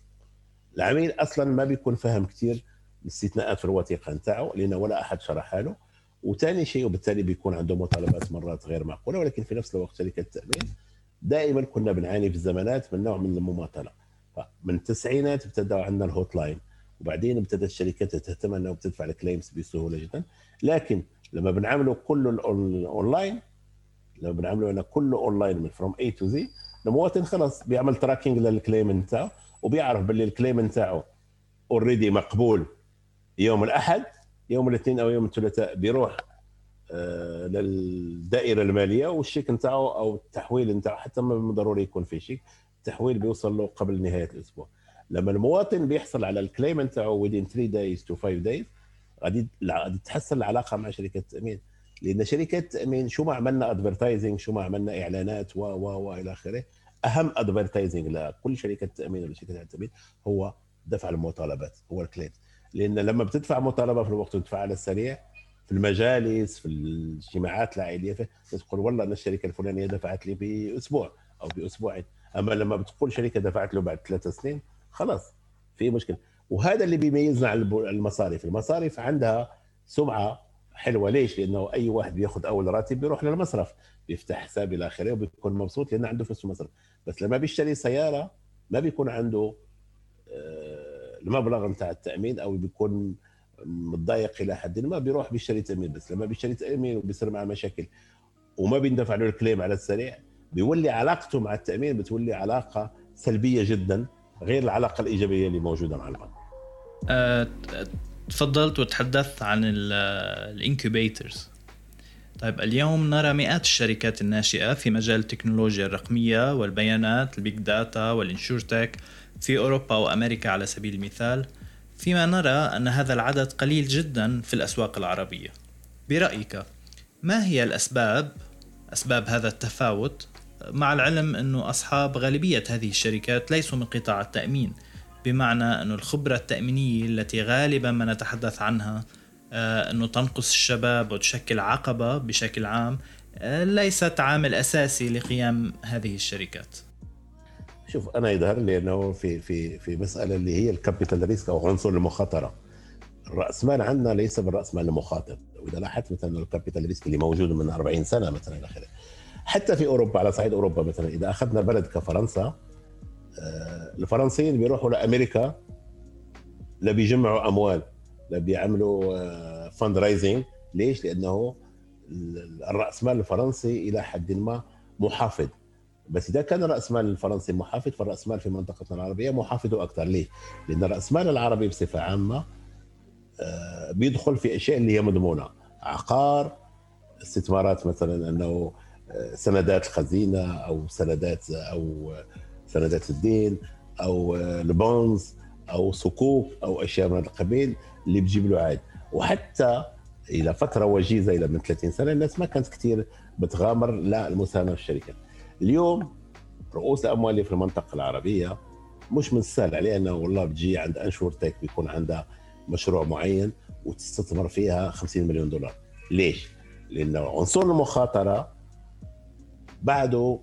B: العميل أصلا ما بيكون فاهم كثير الاستثناءات في الوثيقة نتاعو لأنه ولا أحد شرحها له وثاني شيء وبالتالي بيكون عنده مطالبات مرات غير معقولة ولكن في نفس الوقت شركة التامين دائما كنا بنعاني في الزمانات من نوع من المماطلة. من التسعينات ابتدى عندنا ال hot line وبعدين ابتدت الشركات تهتم إنها بتدفع ال claims بسهولة جدا. لكن لما بنعمله كله اونلاين لما بنعمله أنا كله اونلاين من from A to Z المواطن خلص بيعمل tracking لل claim نتاعه وبيعرف باللي ال claim نتاعه already مقبول يوم الأحد يوم الاثنين أو يوم الثلاثاء بيروح آه، للدائرة المالية والشيك نتاعه أو التحويل نتاعه حتى ما ضروري يكون في شيك التحويل بيوصل له قبل نهاية الأسبوع. لما المواطن بيحصل على ال claim نتاعه within 3 days to 5 days غادي غادي تتحسن العلاقة مع شركة التامين لأن شركة التامين شو ما عملنا advertising شو ما عملنا إعلانات و و و إلى آخره أهم advertising لكل شركة تأمين ولا شركة التامين هو دفع المطالبات هو ال claim لأن لما بتدفع مطالبة في الوقت وتدفع على السريع في المجالس في الاجتماعات العائلية تقول والله أنا الشركة الفلانية دفعت لي بأسبوع أو بأسبوعين. أما لما بتقول شركة دفعت له بعد ثلاث سنين خلاص في مشكلة. وهذا اللي بيميزنا عن المصارف المصارف عندها سمعة حلوة ليش؟ لأنه أي واحد بيأخذ أول راتب بيروح للمصرف بيفتح حساب إلى آخره وبيكون مبسوط لأنه عنده فلوس المصرف بس لما بيشتري سيارة ما بيكون عنده آه، المبلغ نتاع التأمين أو بيكون متضايق إلى حد ما بيروح بيشتري تأمين بس لما بيشتري تأمين وبيصير معه مشاكل وما بيندفع له الكليم على السريع بيولي علاقته مع التأمين بتولي علاقة سلبية جدا غير العلاقة الإيجابية اللي موجودة مع البنك.
A: تفضلت وتحدثت عن ال incubators طيب اليوم نرى مئات الشركات الناشئة في مجال التكنولوجيا الرقمية والبيانات ال big data وال InsurTech في أوروبا وأمريكا على سبيل المثال. فيما نرى أن هذا العدد قليل جدا في الأسواق العربية. برأيك ما هي الأسباب أسباب هذا التفاوت؟ مع العلم أنه أصحاب غالبية هذه الشركات ليسوا من قطاع التأمين. بمعنى أن الخبرة التأمينية التي غالبا ما نتحدث عنها آه، أنه تنقص الشباب وتشكل عقبة بشكل عام آه، ليست عامل أساسي لقيام هذه الشركات.
B: شوف أنا يظهر لي انه في في في مسألة اللي هي ال capital risk أو عنصر المخاطرة. الرأس مال عندنا ليس بالرأس مال المخاطر. وإذا لاحظت مثلا ال capital risk اللي موجود من 40 سنة مثلا إلى آخره. حتى في أوروبا على صعيد أوروبا مثلا إذا أخذنا بلد كفرنسا الفرنسيين بيروحوا لأمريكا لبيجمعوا أموال لبيعملوا فند آه، رايزنج ليش؟ لأنه الرأس مال الفرنسي إلى حد ما محافظ بس إذا كان راس مال الفرنسي محافظ فالرأس مال في منطقتنا العربية محافظ أكثر ليه؟ لأن راس مال العربي بصفة عامة آه، بيدخل في أشياء اللي هي مضمونة عقار استثمارات مثلا أنه سندات الخزينه أو سندات أو سندات الدين أو البونز أو صكوك أو أشياء من هذا القبيل اللي بتجيب له عائد. وحتى إلى فترة وجيزة إلى من 30 سنة الناس ما كانت كثير بتغامر لا المساهمة في الشركات اليوم رؤوس الأموال في المنطقة العربية مش من السهل عليها إنه والله بتجي عند أنشور تك بيكون عندها مشروع معين وتستثمر فيها 50 مليون دولار. ليش؟ لأنه عنصر المخاطرة بعده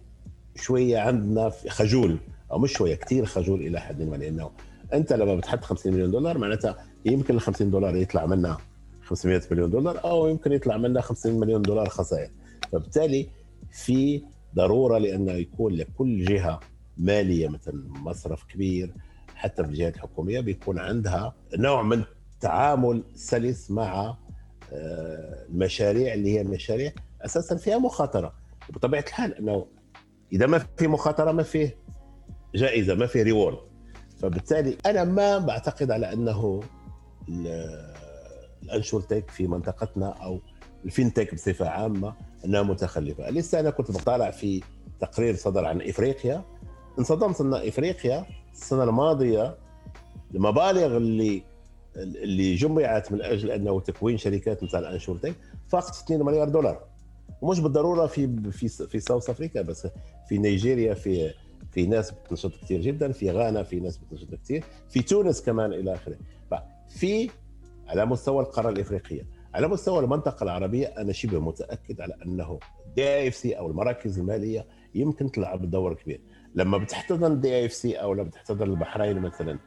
B: شوية عندنا خجول أو مش شوية كثير خجول إلى حد ما لأنه أنت لما بتحط 50 مليون دولار معناتها يمكن ال 50 دولار يطلع منها 500 مليون دولار أو يمكن يطلع منها 50 مليون دولار خسائر. فبالتالي في ضرورة لأنه يكون لكل جهة مالية مثل مصرف كبير حتى في الجهات الحكومية بيكون عندها نوع من التعامل سلس مع آه، المشاريع اللي هي المشاريع أساسا فيها مخاطرة. بطبيعة الحال إنه إذا ما في مخاطرة ما فيه جائزة ما فيه ريورد فبالتالي أنا ما بعتقد على أنه الأنشورتك في منطقتنا أو الفينتك بصفة عامة أنها متخلفة. لسه أنا كنت بطالع في تقرير صدر عن إفريقيا. انصدمت أن إفريقيا السنة الماضية المبالغ اللي اللي جمعت من أجل أنه تكوين شركات مثل ال InsurTech فاقت 2 مليار دولار. ومش بالضرورة في في في South Africa بس في نيجيريا في في ناس بتنشط كثير جدا في غانا في ناس بتنشط كثير في تونس كمان إلى آخره. ففي على مستوى القارة الإفريقية على مستوى المنطقة العربية أنا شبه متأكد على أنه DIFC أو المراكز المالية يمكن تلعب دور كبير. لما بتحتضن DIFC أو لما بتحتضن البحرين مثلا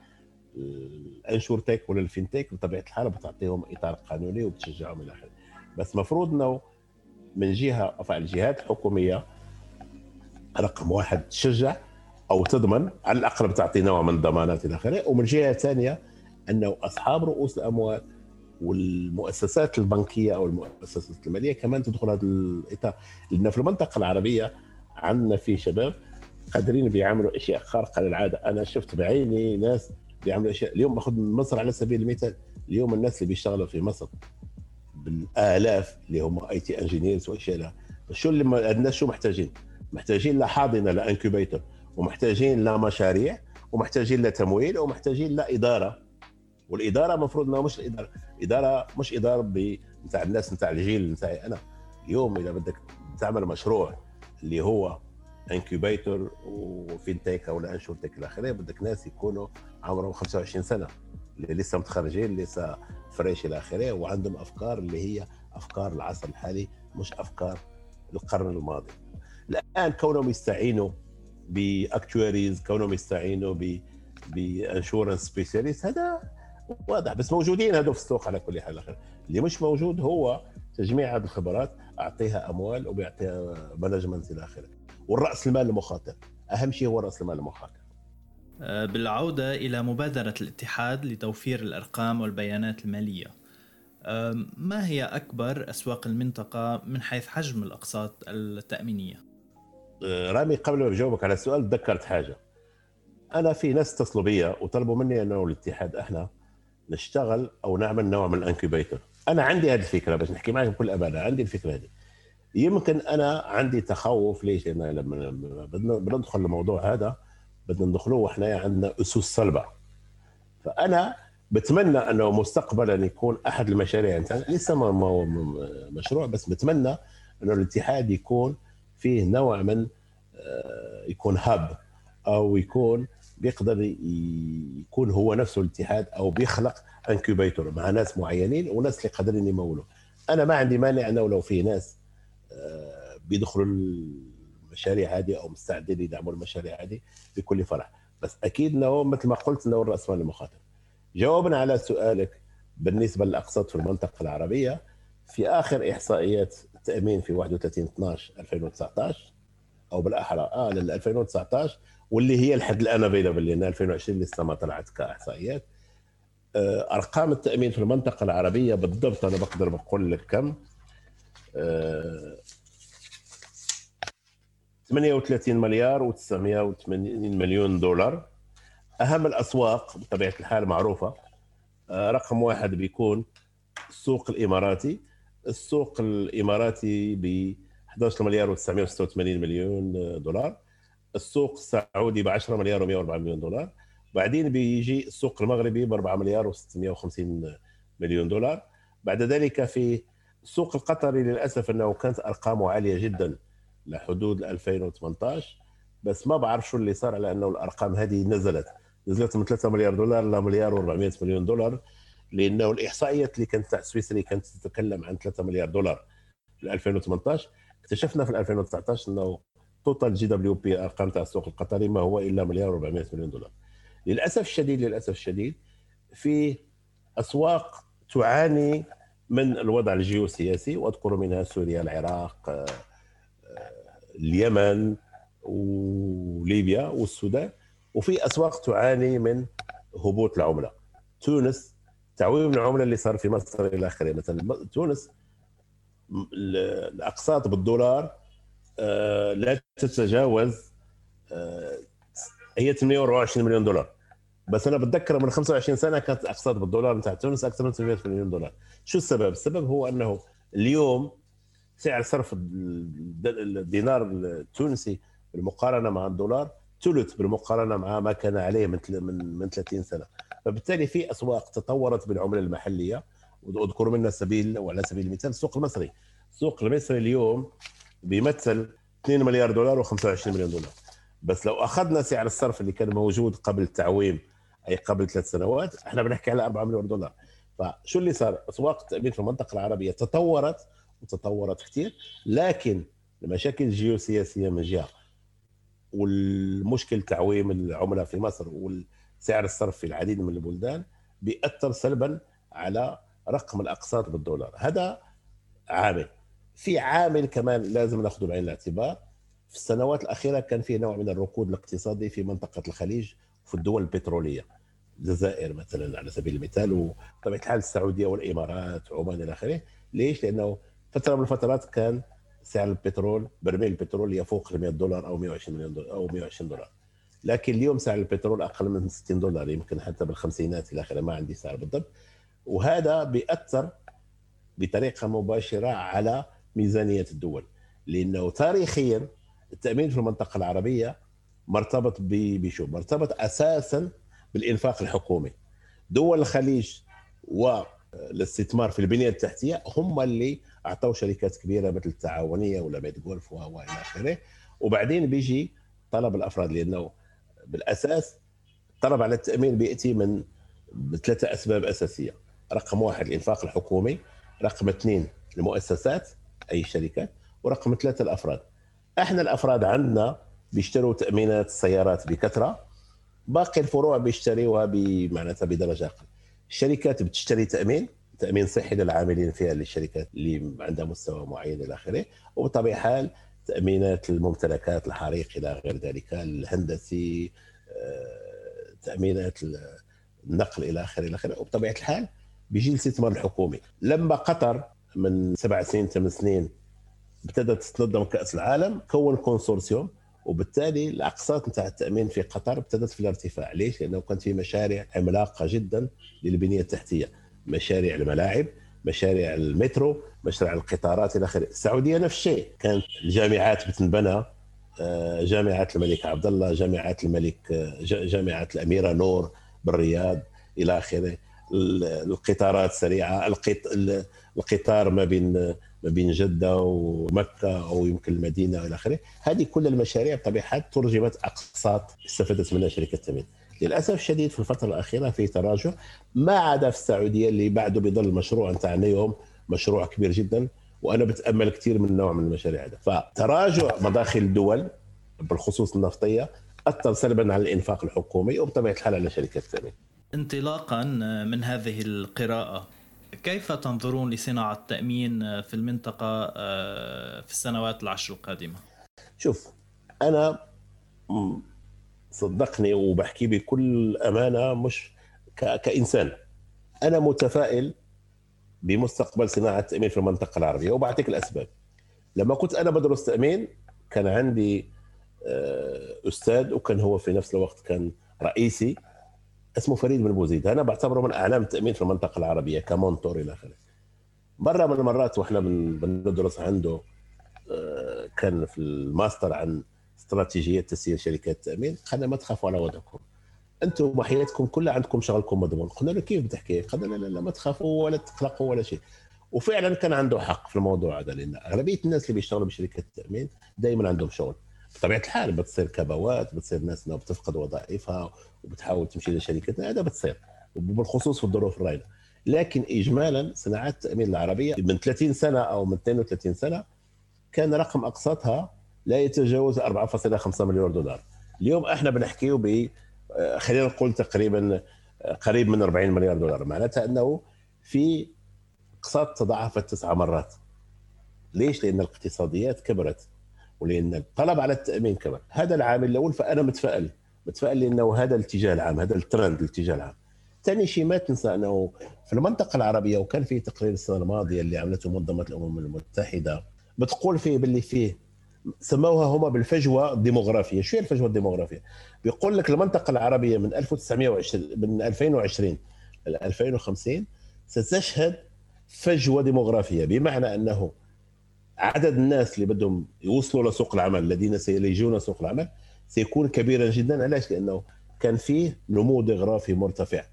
B: ال InsurTech ولا ال FinTech بطبيعة الحال بتعطيهم إطار قانوني وبتشجعهم إلى آخره. بس مفروض إنه من جهة أو الجهات الحكوميه رقم واحد تشجع أو تضمن على الاقل بتعطي نوع من الضمانات إلى آخره. ومن جهة ثانية أنه أصحاب رؤوس الأموال والمؤسسات البنكية أو المؤسسات المالية كمان تدخل هذا الإطار. لأن في المنطقة العربية عندنا في شباب قادرين بيعملوا أشياء خارقة للعادة. أنا شفت بعيني ناس بيعملوا أشياء. اليوم باخذ مصر على سبيل المثال اليوم الناس اللي بيشتغلوا في مصر بالالاف اللي هم IT engineers وأشياء. شو اللي الناس شو محتاجين؟ محتاجين لحاضنه ل incubator ومحتاجين لمشاريع ومحتاجين لتمويل ومحتاجين لاداره والإدارة المفروض إنها مش الإدارة. اداره مش إدارة بتاع الناس بتاع الجيل بتاعي أنا. اليوم إذا بدك تعمل مشروع اللي هو incubator و FinTech أو InsurTech إلى آخره بدك ناس يكونوا عمرهم 25 سنة اللي لسه متخرجين لسه fresh إلى آخره وعندهم أفكار اللي هي أفكار العصر الحالي مش أفكار القرن الماضي. الآن كونهم يستعينوا ب actuaries كونهم يستعينوا ب ب insurance specialist هذا واضح بس موجودين هذول في السوق على كل حال اللي مش موجود هو تجميع هذه الخبرات أعطيها أموال وبيعطيها management إلى آخره. والرأس المال المخاطر أهم شيء هو رأس المال المخاطر.
A: بالعودة إلى مبادرة الاتحاد لتوفير الأرقام والبيانات المالية. ما هي أكبر أسواق المنطقة من حيث حجم الأقساط التأمينية؟
B: آه، رامي قبل ما أجاوبك على السؤال تذكرت حاجة. أنا في ناس اتصلوا بي وطلبوا مني أنه الاتحاد إحنا نشتغل أو نعمل نوع من ال incubator أنا عندي هذه الفكرة بس نحكي معك بكل أمانة. عندي الفكرة هذه. يمكن أنا عندي تخوف ليش؟ لأن لما بندخل الموضوع هذا بدنا ندخله وإحنا عندنا أسس صلبة. فأنا بتمنى أنه مستقبلا يكون أحد المشاريع لسه ما هو مشروع بس بتمنى أنه الاتحاد يكون فيه نوع من آه، يكون هاب أو يكون بيقدر يكون هو نفسه الاتحاد أو بيخلق انكوبيتور مع ناس معينين وناس اللي قادرين يمولوا أنا ما عندي مانع إنه لو في ناس آه، بيدخلوا المشاريع هذه أو مستعدين يدعموا المشاريع هذه بكل فرح. بس أكيد إنه مثل ما قلت إنه الرأس مال المخاطر. جوابا على سؤالك بالنسبة للأقساط في المنطقة العربية في آخر إحصائيات التامين في 31 12 2019 أو بالأحرى آه لل 2019 واللي هي لحد الآن افيلبل لأن 2020 لسه ما طلعت كإحصائيات. آه، أرقام التأمين في المنطقة العربية بالضبط أنا بقدر بقول لك كم. 38 آه، مليار و980 مليون دولار. أهم الأسواق بطبيعة الحال معروفة. آه، رقم واحد بيكون السوق الإماراتي. السوق الإماراتي ب 11 مليار و986 مليون دولار. السوق السعودي ب 10 مليار و104 مليون دولار. بعدين بيجي السوق المغربي ب 4 مليار و650 مليون دولار. بعد ذلك في السوق القطري للأسف أنه كانت أرقامه عالية جدا. لحدود 2018 بس ما بعرف شو اللي صار على انه الأرقام هذه نزلت. نزلت من 3 مليار دولار ل مليار و400 مليون دولار لأنه الإحصائيات اللي كانت تاع Swiss Re كانت تتكلم عن 3 مليار دولار في 2018 اكتشفنا في 2019 إنه total GWP أرقام تاع السوق القطري ما هو إلا مليار و400 مليون دولار. للأسف الشديد للأسف الشديد في أسواق تعاني من الوضع الجيوسياسي وأذكر منها سوريا العراق اليمن وليبيا والسودان وفي أسواق تعاني من هبوط العملة. تونس تعويم العملة اللي صار في مصر إلى آخره. مثلا تونس الأقساط بالدولار آه، لا تتجاوز آه، هي 824 مليون دولار. بس أنا بتذكر من 25 سنة كانت الاقساط بالدولار بتاع تونس أكثر من 800 مليون دولار. شو السبب؟ السبب هو أنه اليوم سعر صرف الدينار التونسي بالمقارنة مع الدولار ثلث بالمقارنة مع ما كان عليه من من 30 سنة. فبالتالي في أسواق تطورت بالعملة المحلية. واذكر منها سبيل وعلى سبيل المثال السوق المصري. السوق المصري اليوم بيمثل 2 مليار دولار و25 مليون دولار. بس لو أخذنا سعر الصرف اللي كان موجود قبل التعويم أي قبل ثلاث سنوات إحنا بنحكي على 4 مليار دولار. فشو اللي صار؟ أسواق التأمين في المنطقة العربية تطورت وتطورت كثير لكن المشاكل الجيوسياسية من جهة والمشكل تعويم العملة في مصر وسعر الصرف في العديد من البلدان بيأثر سلبا على رقم الأقساط بالدولار. هذا عامل. في عامل كمان لازم نأخذه بعين الاعتبار. في السنوات الأخيرة كان في نوع من الركود الاقتصادي في منطقة الخليج وفي الدول البترولية. الجزائر مثلا على سبيل المثال وطبيعه الحال السعودية والإمارات وعمان إلى آخره. ليش؟ لأنه فتره من الفترات كان سعر البترول برميل البترول يفوق 100 دولار أو 120 مليون دولار أو 120 دولار لكن اليوم سعر البترول أقل من 60 دولار يمكن حتى بالخمسينات إلى آخره ما عندي سعر بالضبط وهذا بيأثر بطريقة مباشرة على ميزانية الدول لأنه تاريخيا التأمين في المنطقة العربية مرتبط بشو؟ مرتبط أساسا بالإنفاق الحكومي. دول الخليج والاستثمار في البنية التحتية هم اللي أعطوا شركات كبيرة مثل التعاونية ولا بيت جولف وإلى آخره. وبعدين بيجي طلب الأفراد لأنه بالأساس الطلب على التأمين بيأتي من ثلاثة أسباب أساسية. رقم واحد الإنفاق الحكومي رقم اثنين المؤسسات أي شركات ورقم ثلاثة الأفراد. إحنا الأفراد عندنا بيشتروا تأمينات السيارات بكثرة باقي الفروع بيشتريوها معناتها بدرجة أقل. الشركات بتشتري تأمين تأمين صحي للعاملين فيها للشركات اللي عندها مستوى معين إلى آخره وبطبيعة الحال تأمينات الممتلكات الحريق إلى غير ذلك الهندسي آه، تأمينات النقل إلى آخره إلى آخره وبطبيعة الحال بيجي الاستثمار الحكومي. لما قطر من سبع سنين ثمان سنين ابتدت تنظم كأس العالم كون كونسورسيوم وبالتالي الأقساط نتاع التأمين في قطر ابتدت في الارتفاع. ليش؟ لأنه كانت في مشاريع عملاقة جدا للبنية التحتية. مشاريع الملاعب مشاريع المترو مشاريع القطارات إلى آخره. السعودية نفس الشيء. كانت الجامعات بتنبنى آه، جامعة الملك عبد الله جامعة الملك آه، جامعة الأميرة نور بالرياض إلى آخره. القطارات السريعه القطار ما بين ما بين جدة ومكة أو يمكن المدينة إلى آخره. هذه كل المشاريع الحال ترجمت أقساط استفادت منها شركة التامين للأسف الشديد في الفترة الأخيرة في تراجع ما عدا في السعودية اللي بعده بيضل المشروع نتاعنا اليوم مشروع كبير جدا وأنا بتأمل كثير من نوع من المشاريع هذا فتراجع مداخل الدول بالخصوص النفطية أثر سلبا على الإنفاق الحكومي وبطبيعة الحال على شركات التامين
A: انطلاقا من هذه القراءة كيف تنظرون لصناعة التأمين في المنطقة آه، في السنوات العشر القادمة؟
B: شوف أنا صدقني وبحكي بكل أمانة مش كإنسان. أنا متفائل بمستقبل صناعة التأمين في المنطقة العربية وبعطيك الأسباب. لما كنت أنا بدرس تأمين كان عندي آه، أستاذ وكان هو في نفس الوقت كان رئيسي. اسمه فريد بن بوزيد أنا بعتبره من أعلام التامين في المنطقة العربية ك mentor إلى آخره. مرة من المرات وإحنا بندرس عنده آه، كان في الماستر عن استراتيجية تسيير شركات التامين قال ما تخافوا على وضعكم أنتم وحياتكم كلها عندكم شغلكم مضمون. قلنا له كيف بتحكي؟ قال لا لا لا ما تخافوا ولا تقلقوا ولا شيء. وفعلا كان عنده حق في الموضوع هذا لأن أغلبية الناس اللي بيشتغلوا بشركات التامين دائما عندهم شغل. بطبيعة الحال بتصير كبوات بتصير ناس إنها بتفقد وظائفها وبتحاول تمشي لشركات هذا بتصير وبالخصوص في الظروف الراهنة. لكن اجمالا صناعات التامين العربية من 30 سنة أو من 32 سنة كان رقم اقساطها لا يتجاوز 4.5 مليار دولار. اليوم إحنا بنحكيه ب آه، خلينا نقول تقريبا آه، قريب من 40 مليار دولار. معناتها إنه في اقساط تضاعفت تسع مرات. ليش؟ لأن الاقتصاديات كبرت. ولأن الطلب على التأمين كبر هذا العامل الأول فأنا متفائل متفائل لأنه هذا الاتجاه العام هذا الترند الاتجاه العام. ثاني شيء ما تنسى أنه في المنطقة العربية وكان في تقرير السنة الماضية اللي عملته منظمة الأمم المتحدة بتقول فيه باللي فيه سموها هم بالفجوة الديموغرافية، شو هي الفجوة الديموغرافية؟ بيقول لك المنطقة العربية من 1920 من 2020 ل 2050 ستشهد فجوة ديموغرافية بمعنى أنه عدد الناس اللي بدهم يوصلوا لسوق العمل الذين سيلجون سوق العمل سيكون كبيرا جدا علاش؟ لأنه كان فيه نمو ديموغرافي مرتفع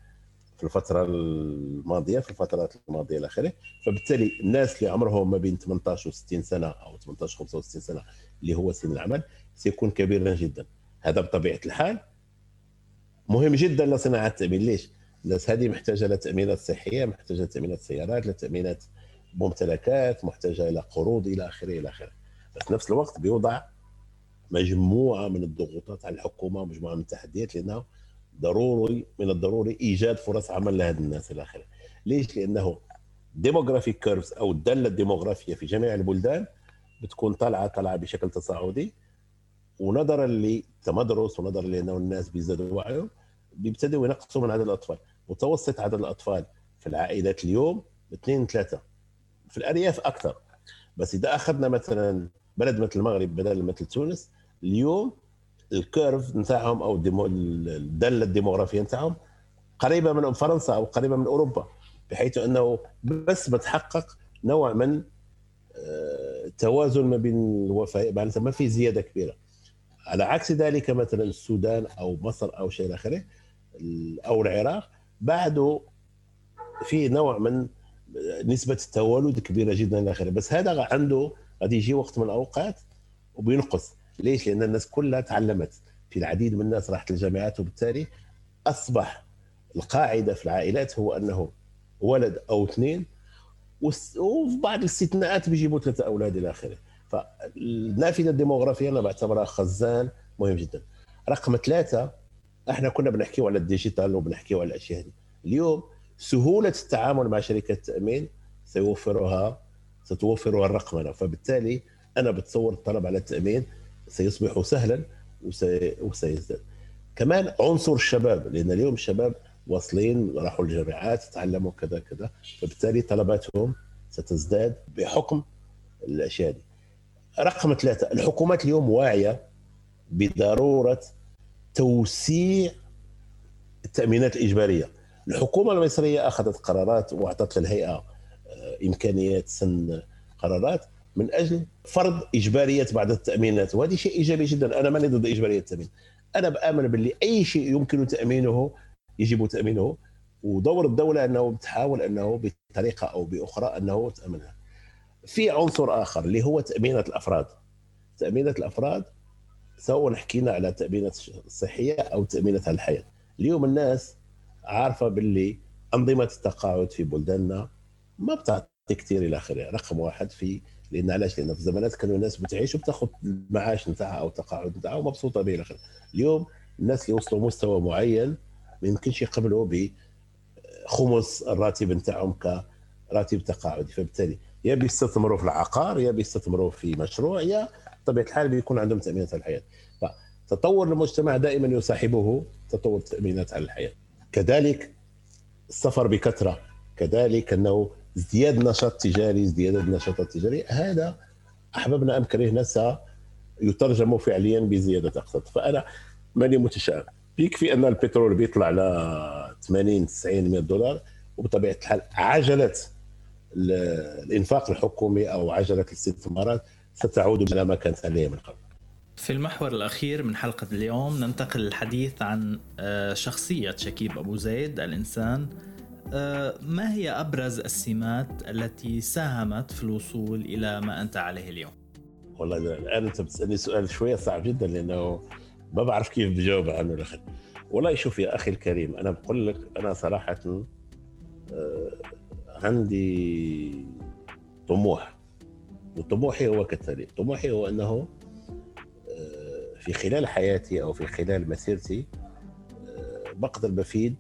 B: في الفترة الماضية في الفترات الماضية إلى آخره فبالتالي الناس اللي عمرهم ما بين 18 و 60 سنة أو 18 65 سنة اللي هو سن العمل سيكون كبيرا جدا هذا بطبيعة الحال مهم جدا لصناعة التأمين ليش؟ الناس هذه محتاجة لتأمينات صحية محتاجة لتأمينات سيارات لتأمينات ممتلكات محتاجة إلى قروض إلى آخره إلى آخره. بس نفس الوقت بيوضع مجموعة من الضغوطات على الحكومة ومجموعه من التحديات لأنه ضروري من الضروري إيجاد فرص عمل لهذه الناس إلى آخره. ليش؟ لأنه demographic curves أو الداله الديموغرافية في جميع البلدان بتكون طالعة طالعة بشكل تصاعدي. ونظرا لتمدرس ونظرا لأنه الناس بيزدادوا وعيهم بيبتدوا ينقصوا من عدد الأطفال. متوسط عدد الأطفال في العائلات اليوم اثنين ثلاثة. في الأرياف أكثر. بس إذا أخذنا مثلا بلد مثل المغرب بلد مثل تونس اليوم ال curve نتاعهم أو الدالة الديموغرافية نتاعهم قريبة من فرنسا أو قريبة من أوروبا بحيث أنه بس بتحقق نوع من آه، توازن ما بين الوفاء معناتها ما في زيادة كبيرة. على عكس ذلك مثلا السودان أو مصر أو شيء اخره أو العراق بعده في نوع من نسبة التوالد كبيرة جدا إلى آخره. بس هذا عنده غادي يجي وقت من الأوقات وبينقص. ليش؟ لأن الناس كلها تعلمت. في العديد من الناس راحت الجامعات وبالتالي أصبح القاعدة في العائلات هو أنه ولد أو اثنين وفي بعض الاستثناءات بيجيبوا ثلاثة أولاد إلى آخره. فالنافذة الديموغرافية أنا بعتبرها خزان مهم جدا. رقم ثلاثة إحنا كنا بنحكيو على الديجيتال وبنحكيو على الأشياء هذه اليوم سهولة التعامل مع شركة التامين سيوفرها ستوفرها الرقمنة. فبالتالي أنا بتصور الطلب على التأمين سيصبح سهلا وسيزداد. كمان عنصر الشباب لأن اليوم الشباب واصلين راحوا الجامعات تعلموا كذا كذا. فبالتالي طلباتهم ستزداد بحكم الأشياء دي. رقم ثلاثة الحكومات اليوم واعية بضرورة توسيع التأمينات الإجبارية. الحكومة المصرية أخذت قرارات وأعطت للهيئة إمكانيات سن قرارات من أجل فرض اجباريه بعض التأمينات وهذا شيء إيجابي جدا. أنا ماني ضد إجبارية التأمين. أنا بآمن باللي أي شيء يمكن تأمينه يجب تأمينه ودور الدولة أنه تحاول أنه بطريقة أو بأخرى أنه تأمنها. في عنصر آخر اللي هو تامينات الأفراد. تامينات الأفراد سواء حكينا على تامينات الصحيه أو تامينات الحياة. اليوم الناس عارفة باللي أنظمة التقاعد في بلداننا ما بتعطي كثير إلى آخره. رقم واحد في لأن علاش؟ لأن في زمانات كانوا الناس بتعيش وبتاخذ المعاش نتاعها أو التقاعد نتاعها ومبسوطة به إلى آخره. اليوم الناس اللي وصلوا مستوى معين ما يمكنش يقبلوا بخمس الراتب نتاعهم كراتب تقاعدي. فبالتالي يا بيستثمروا في العقار يا بيستثمروا في مشروع يا بطبيعة الحال بيكون عندهم تأمينات على الحياة. فتطور المجتمع دائما يصاحبه تطور التامينات على الحياة. كذلك السفر بكثرة كذلك أنه ازدياد نشاط تجاري ازدياد النشاط التجاري هذا أحببنا ام كرهنا سيترجم فعليا بزيادة اقتصاد فأنا ماني متشائم يكفي أن البترول بيطلع ل 80 90 100 دولار وبطبيعة الحال عجلة الإنفاق الحكومي أو عجلة الاستثمارات ستعود إلى ما كانت عليه من قبل.
A: في المحور الأخير من حلقة اليوم ننتقل للحديث عن آه، شخصية شكيب أبو زيد الإنسان. آه، ما هي أبرز السمات التي ساهمت في الوصول إلى ما أنت عليه اليوم؟
B: والله الآن أنت بتسألني سؤال شوية صعب جدا لأنه ما بعرف كيف بجاوب عنه الأخير. والله شوف يا أخي الكريم أنا بقول لك أنا صراحة آه، عندي طموح. وطموحي هو كالتالي طموحي هو أنه في خلال حياتي أو في خلال مسيرتي بقدر بفيد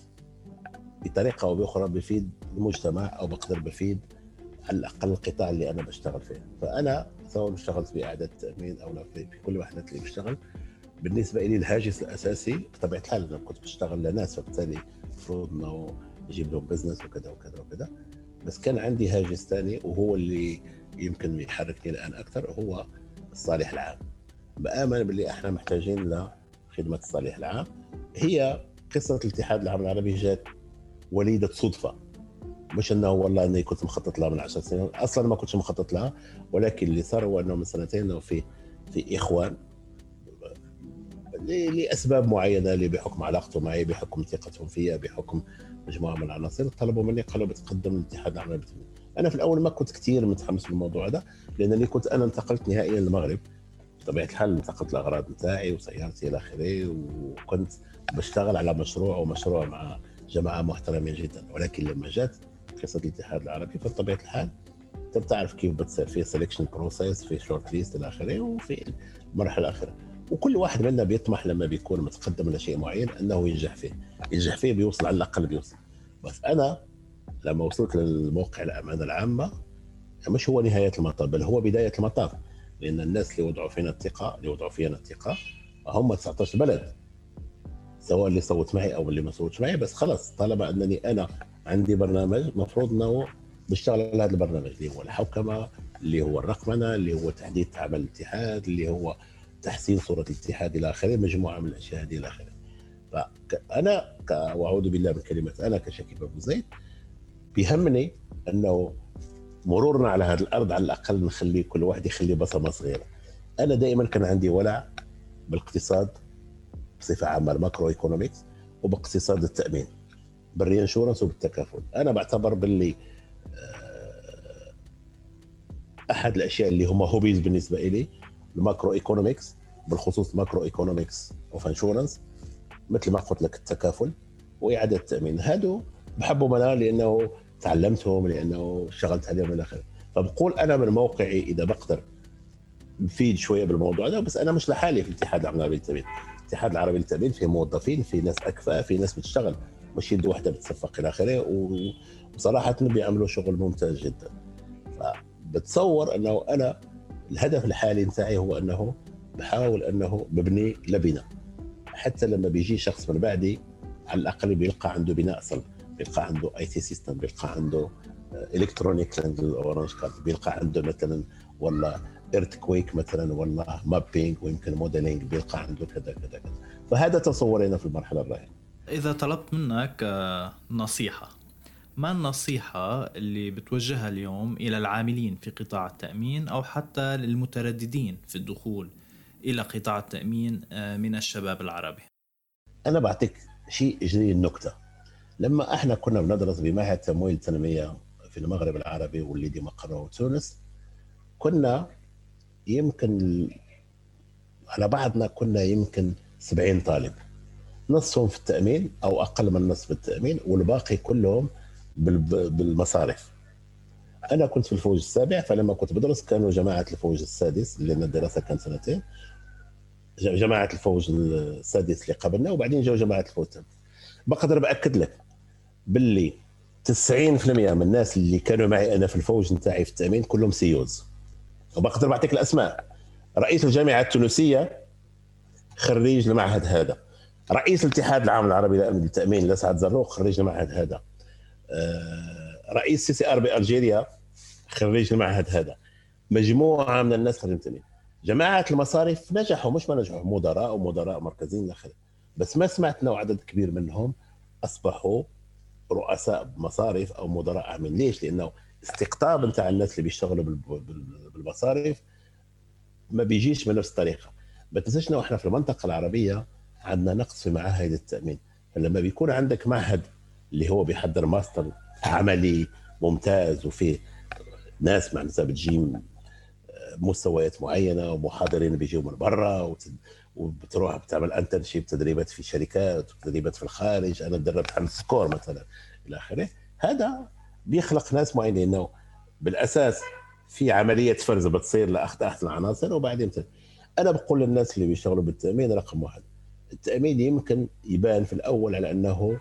B: بطريقة أو بأخرى بفيد المجتمع أو بقدر بفيد على الأقل القطاع اللي أنا بشتغل فيه. فأنا سواء اشتغلت بإعادة التامين أو في كل الوحدات اللي بشتغل بالنسبة لي الهاجس الأساسي بطبيعة الحال أنا كنت بشتغل لناس فبالتالي المفروض إنه نجيب لهم بزنس وكذا وكذا وكذا. بس كان عندي هاجس ثاني وهو اللي يمكن يحركني الان أكثر هو الصالح العام. بآمن باللي إحنا محتاجين لخدمة الصالح العام. هي قصة الاتحاد العام العربي جات وليدة صدفة. مش إنه والله إني كنت مخطط لها من عشر سنين. أصلا ما كنتش مخطط لها ولكن اللي صار هو إنه من سنتين انه في في اخوان لأسباب معينة اللي بحكم علاقته معي بحكم ثقتهم فيا بحكم مجموعة من العناصر طلبوا مني قالوا بتقدم الاتحاد العمل أنا في الأول ما كنت كثير متحمس بالموضوع ده لأنني كنت أنا انتقلت نهائيا للمغرب. بطبيعة الحال انتقلت الأغراض بتاعي وسيارتي إلى آخره وكنت بشتغل على مشروع ومشروع مع جماعة محترمين جدا ولكن لما جات قصة الاتحاد العربي فبطبيعة الحال أنت بتعرف كيف بتصير في selection process في short list إلى آخره وفي المرحلة الأخيرة. وكل واحد منا بيطمح لما بيكون متقدم لشيء معين أنه ينجح فيه. ينجح فيه بيوصل على الأقل بيوصل. بس أنا لما وصلت للموقع الأمانة العامة مش هو نهاية المطاف بل هو بداية المطاف. لأن الناس اللي وضعوا فينا الثقة اللي وضعوا فينا الثقة هم 19 بلد. سواء اللي صوت معي أو اللي ما صوتش معي بس خلص طالما أنني أنا عندي برنامج مفروض إنه بشتغل على هذا البرنامج اللي هو الحوكمة اللي هو الرقمنة اللي هو تحديد عمل الاتحاد اللي هو تحسين صورة الاتحاد إلى آخره مجموعة من الأشياء هذه إلى آخره. فأنا وأعوذ بالله من كلمة أنا كشكيب أبو زيد بيهمني أنه مرورنا على هذه الأرض على الأقل نخلي كل واحد يخلي بصمه صغيره أنا دائما كان عندي ولع بالاقتصاد بصفة عامة ال macroeconomics وباقتصاد التأمين بال reinsurance وبالتكافل. أنا بعتبر باللي آه، أحد الأشياء اللي هم hobbies بالنسبة لي ال macroeconomics بالخصوص ال macroeconomics of insurance مثل ما قلت لك التكافل وإعادة التأمين. هادو بحبهم أنا لأنه تعلمتهم لأنه اشتغلت عليهم إلى آخره. فبقول أنا من موقعي إذا بقدر بفيد شوية بالموضوع ده بس أنا مش لحالي في الاتحاد العالمي للتأمين. الاتحاد العربي للتأمين فيه موظفين في ناس اكفاء في ناس بتشتغل. مش يد واحدة بتصفق إلى آخره وصراحة بيعملوا شغل ممتاز جدا. فبتصور أنه أنا الهدف الحالي نتاعي هو أنه بحاول أنه ببني لبنة. حتى لما بيجي شخص من بعدي على الأقل بيلقى عنده بناء صلب. بيلقى عنده IT system بيلقى عنده electronic orange card بيلقى عنده مثلا ولا earthquake مثلا ولا mapping ويمكن modeling بيلقى عنده كذا كذا كذا. فهذا تصورنا في المرحلة الراهنة.
A: إذا طلبت منك آه، نصيحة ما النصيحة اللي بتوجهها اليوم إلى العاملين في قطاع التأمين أو حتى للمترددين في الدخول إلى قطاع التأمين آه، من الشباب العربي؟
B: أنا بعطيك شيء جديد النكتة. لما إحنا كنا بندرس بمعهد تمويل التنمية في المغرب العربي واللي دي مقره وتونس كنا يمكن على بعضنا كنا يمكن 70 طالب. نصفهم في التأمين أو أقل من نصف التأمين والباقي كلهم بالمصارف. أنا كنت في الفوج السابع فلما كنت بدرس كانوا جماعة الفوج السادس لأن الدراسه كانت سنتين. جماعة الفوج السادس اللي قبلنا وبعدين جاوا جماعة الفوج بقدر بأكد لك باللي 90% من الناس اللي كانوا معي أنا في الفوج نتاعي في التأمين كلهم CEOs. وبقدر بعطيك الأسماء. رئيس الجامعة التونسية خريج المعهد هذا. رئيس الاتحاد العام العربي للتامين الأسعد زروق خريج المعهد هذا. آه، رئيس سي سي آر بالجيريا خريج المعهد هذا. مجموعة من الناس خريجين التأمين. جماعة المصارف نجحوا مش ما نجحوا مدراء ومدراء مركزيين إلى اخره بس ما سمعت انه عدد كبير منهم أصبحوا رؤساء مصارف أو مدراء أعمال. ليش؟ لأنه استقطاب نتاع الناس اللي بيشتغلوا بالمصارف ما بيجيش بنفس الطريقة. ما تنساش إحنا في المنطقة العربية عندنا نقص في معاهد التأمين. فلما بيكون عندك معهد اللي هو بيحضر ماستر عملي ممتاز وفيه ناس معناتها بتجي مستويات معينة ومحاضرين بيجوا من برا وبتروح بتعمل internship تدريبات في شركات وتدريبات في الخارج. أنا تدربت على السكور مثلا إلى آخره. هذا بيخلق ناس معينين. إنه بالأساس في عملية فرز بتصير لأخذ احسن العناصر وبعدين أنا بقول للناس اللي بيشتغلوا بالتأمين رقم واحد. التأمين يمكن يبان في الأول على أنه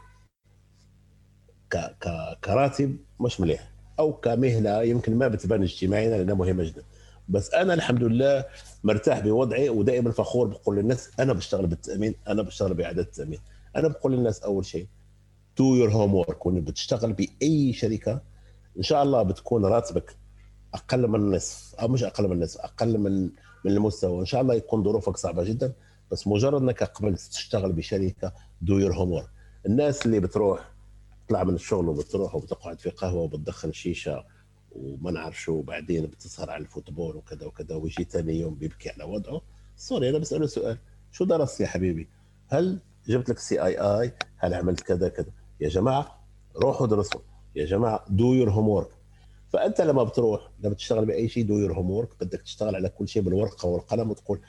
B: ك... ك... كراتب مش مليح أو كمهنة يمكن ما بتبان اجتماعيا لأنها مهمة جدا. بس أنا الحمد لله مرتاح بوضعي ودائما فخور بقول للناس أنا بشتغل بالتأمين أنا بشتغل بإعادة التأمين. أنا بقول للناس أول شيء do your homework وإن بتشتغل بأي شركة إن شاء الله بتكون راتبك أقل من النصف. أو مش أقل من النصف أقل من من المستوى. إن شاء الله يكون ظروفك صعبة جدا بس مجرد إنك قبل تشتغل بشركة do your home الناس اللي بتروح تطلع من الشغل وبتروح وبتقعد في قهوة وبتدخن شيشة وما نعرف شو وبعدين بتسهر على ال football وكذا وكذا ويجي ثاني يوم بيبكي على وضعه. sorry أنا بسأله سؤال. شو درست يا حبيبي؟ هل جبت لك CII؟ هل عملت كذا كذا؟ يا جماعة روحوا درسوا يا جماعة do your homework فأنت لما بتروح لما تشتغل بأي شيء do your homework بدك تشتغل على كل شيء بالورقة والقلم وتقول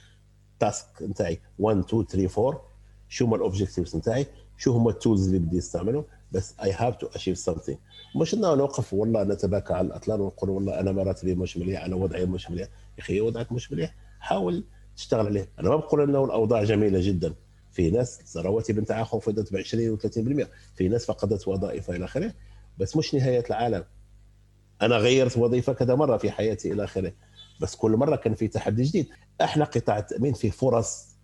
B: task نتاعي 1 2 3 4 شو هم ال objectives نتاعي؟ شو هم ال tools اللي بدي أستعملهم؟ بس I have to achieve something مش إنه نوقف والله نتباكى على الأطلال ونقول والله أنا راتبي مش مليح أنا وضعي مش مليح. يا أخي وضعك مش مليح حاول تشتغل عليه. أنا ما بقول إنه الأوضاع جميلة جدا. في ناس رواتب نتاعها خفضت ب 20 و30% في ناس فقدت وظائفها إلى آخره. بس مش نهاية العالم. أنا غيرت وظيفة كذا مرة في حياتي إلى آخره. بس كل مرة كان في تحدي جديد. إحنا قطاع التأمين فيه فرص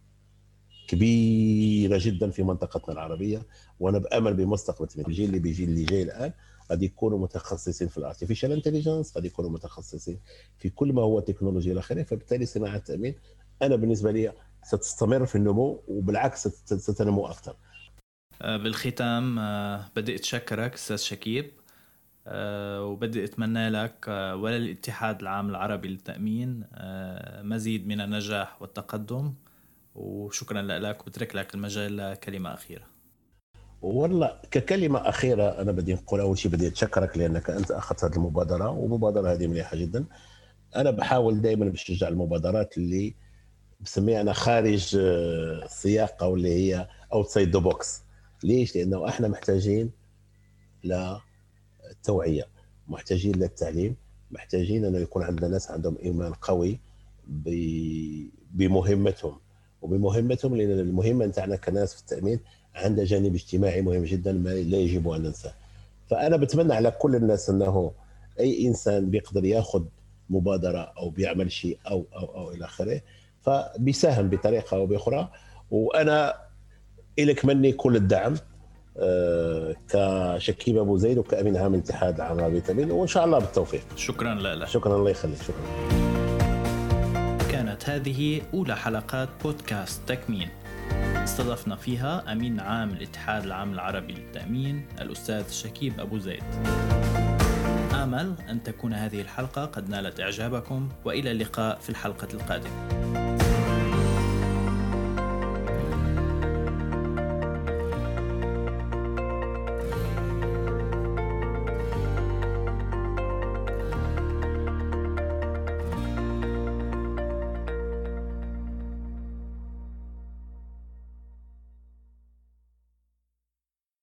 B: كبيرة جدا في منطقتنا العربية وأنا بأمل بمستقبل الجيل اللي بيجي اللي جاي الآن قد يكونوا متخصصين في ال artificial intelligence قد يكونوا متخصصين في كل ما هو تكنولوجيا إلى آخره. فبالتالي صناعه التامين أنا بالنسبة لي ستستمر في النمو وبالعكس ستنمو أكثر.
A: آه، بالختام آه، بدي أتشكرك أستاذ شكيب. آه، وبدي أتمنى لك وللاتحاد العام العربي للتأمين مزيد من النجاح والتقدم. وشكرا لك وبترك لك المجال لكلمة أخيرة.
B: والله ككلمة أخيرة أنا بدي نقول أول شيء بدي أتشكرك لأنك أنت أخذت هذه المبادرة والمبادرة هذه مليحة جدا. أنا بحاول دائما بشجع المبادرات اللي بسميها أنا خارج السياق أو اللي هي outside the box ليش؟ لأنه إحنا محتاجين للتوعية محتاجين للتعليم محتاجين أنه يكون عندنا ناس عندهم إيمان قوي بمهمتهم. وبمهمتهم لأن المهمه نتاعنا كناس في التأمين عندها جانب اجتماعي مهم جدا ما لا يجب أن ننساه. فأنا بتمنى على كل الناس أنه أي إنسان بيقدر يأخذ مبادرة أو بيعمل شيء أو أو أو إلى آخره فبيساهم بطريقة أو بأخرى. وأنا لك مني كل الدعم آه، كشكيب أبو زيد وكامين عام الاتحاد العام العربي وإن شاء الله بالتوفيق.
A: شكرا لك.
B: شكرا الله يخليك. شكرا.
A: كانت هذه أولى حلقات بودكاست تكمين استضفنا فيها أمين عام الاتحاد العام العربي للتأمين الأستاذ شكيب أبو زيد. آمل أن تكون هذه الحلقة قد نالت إعجابكم وإلى اللقاء في الحلقة القادمة.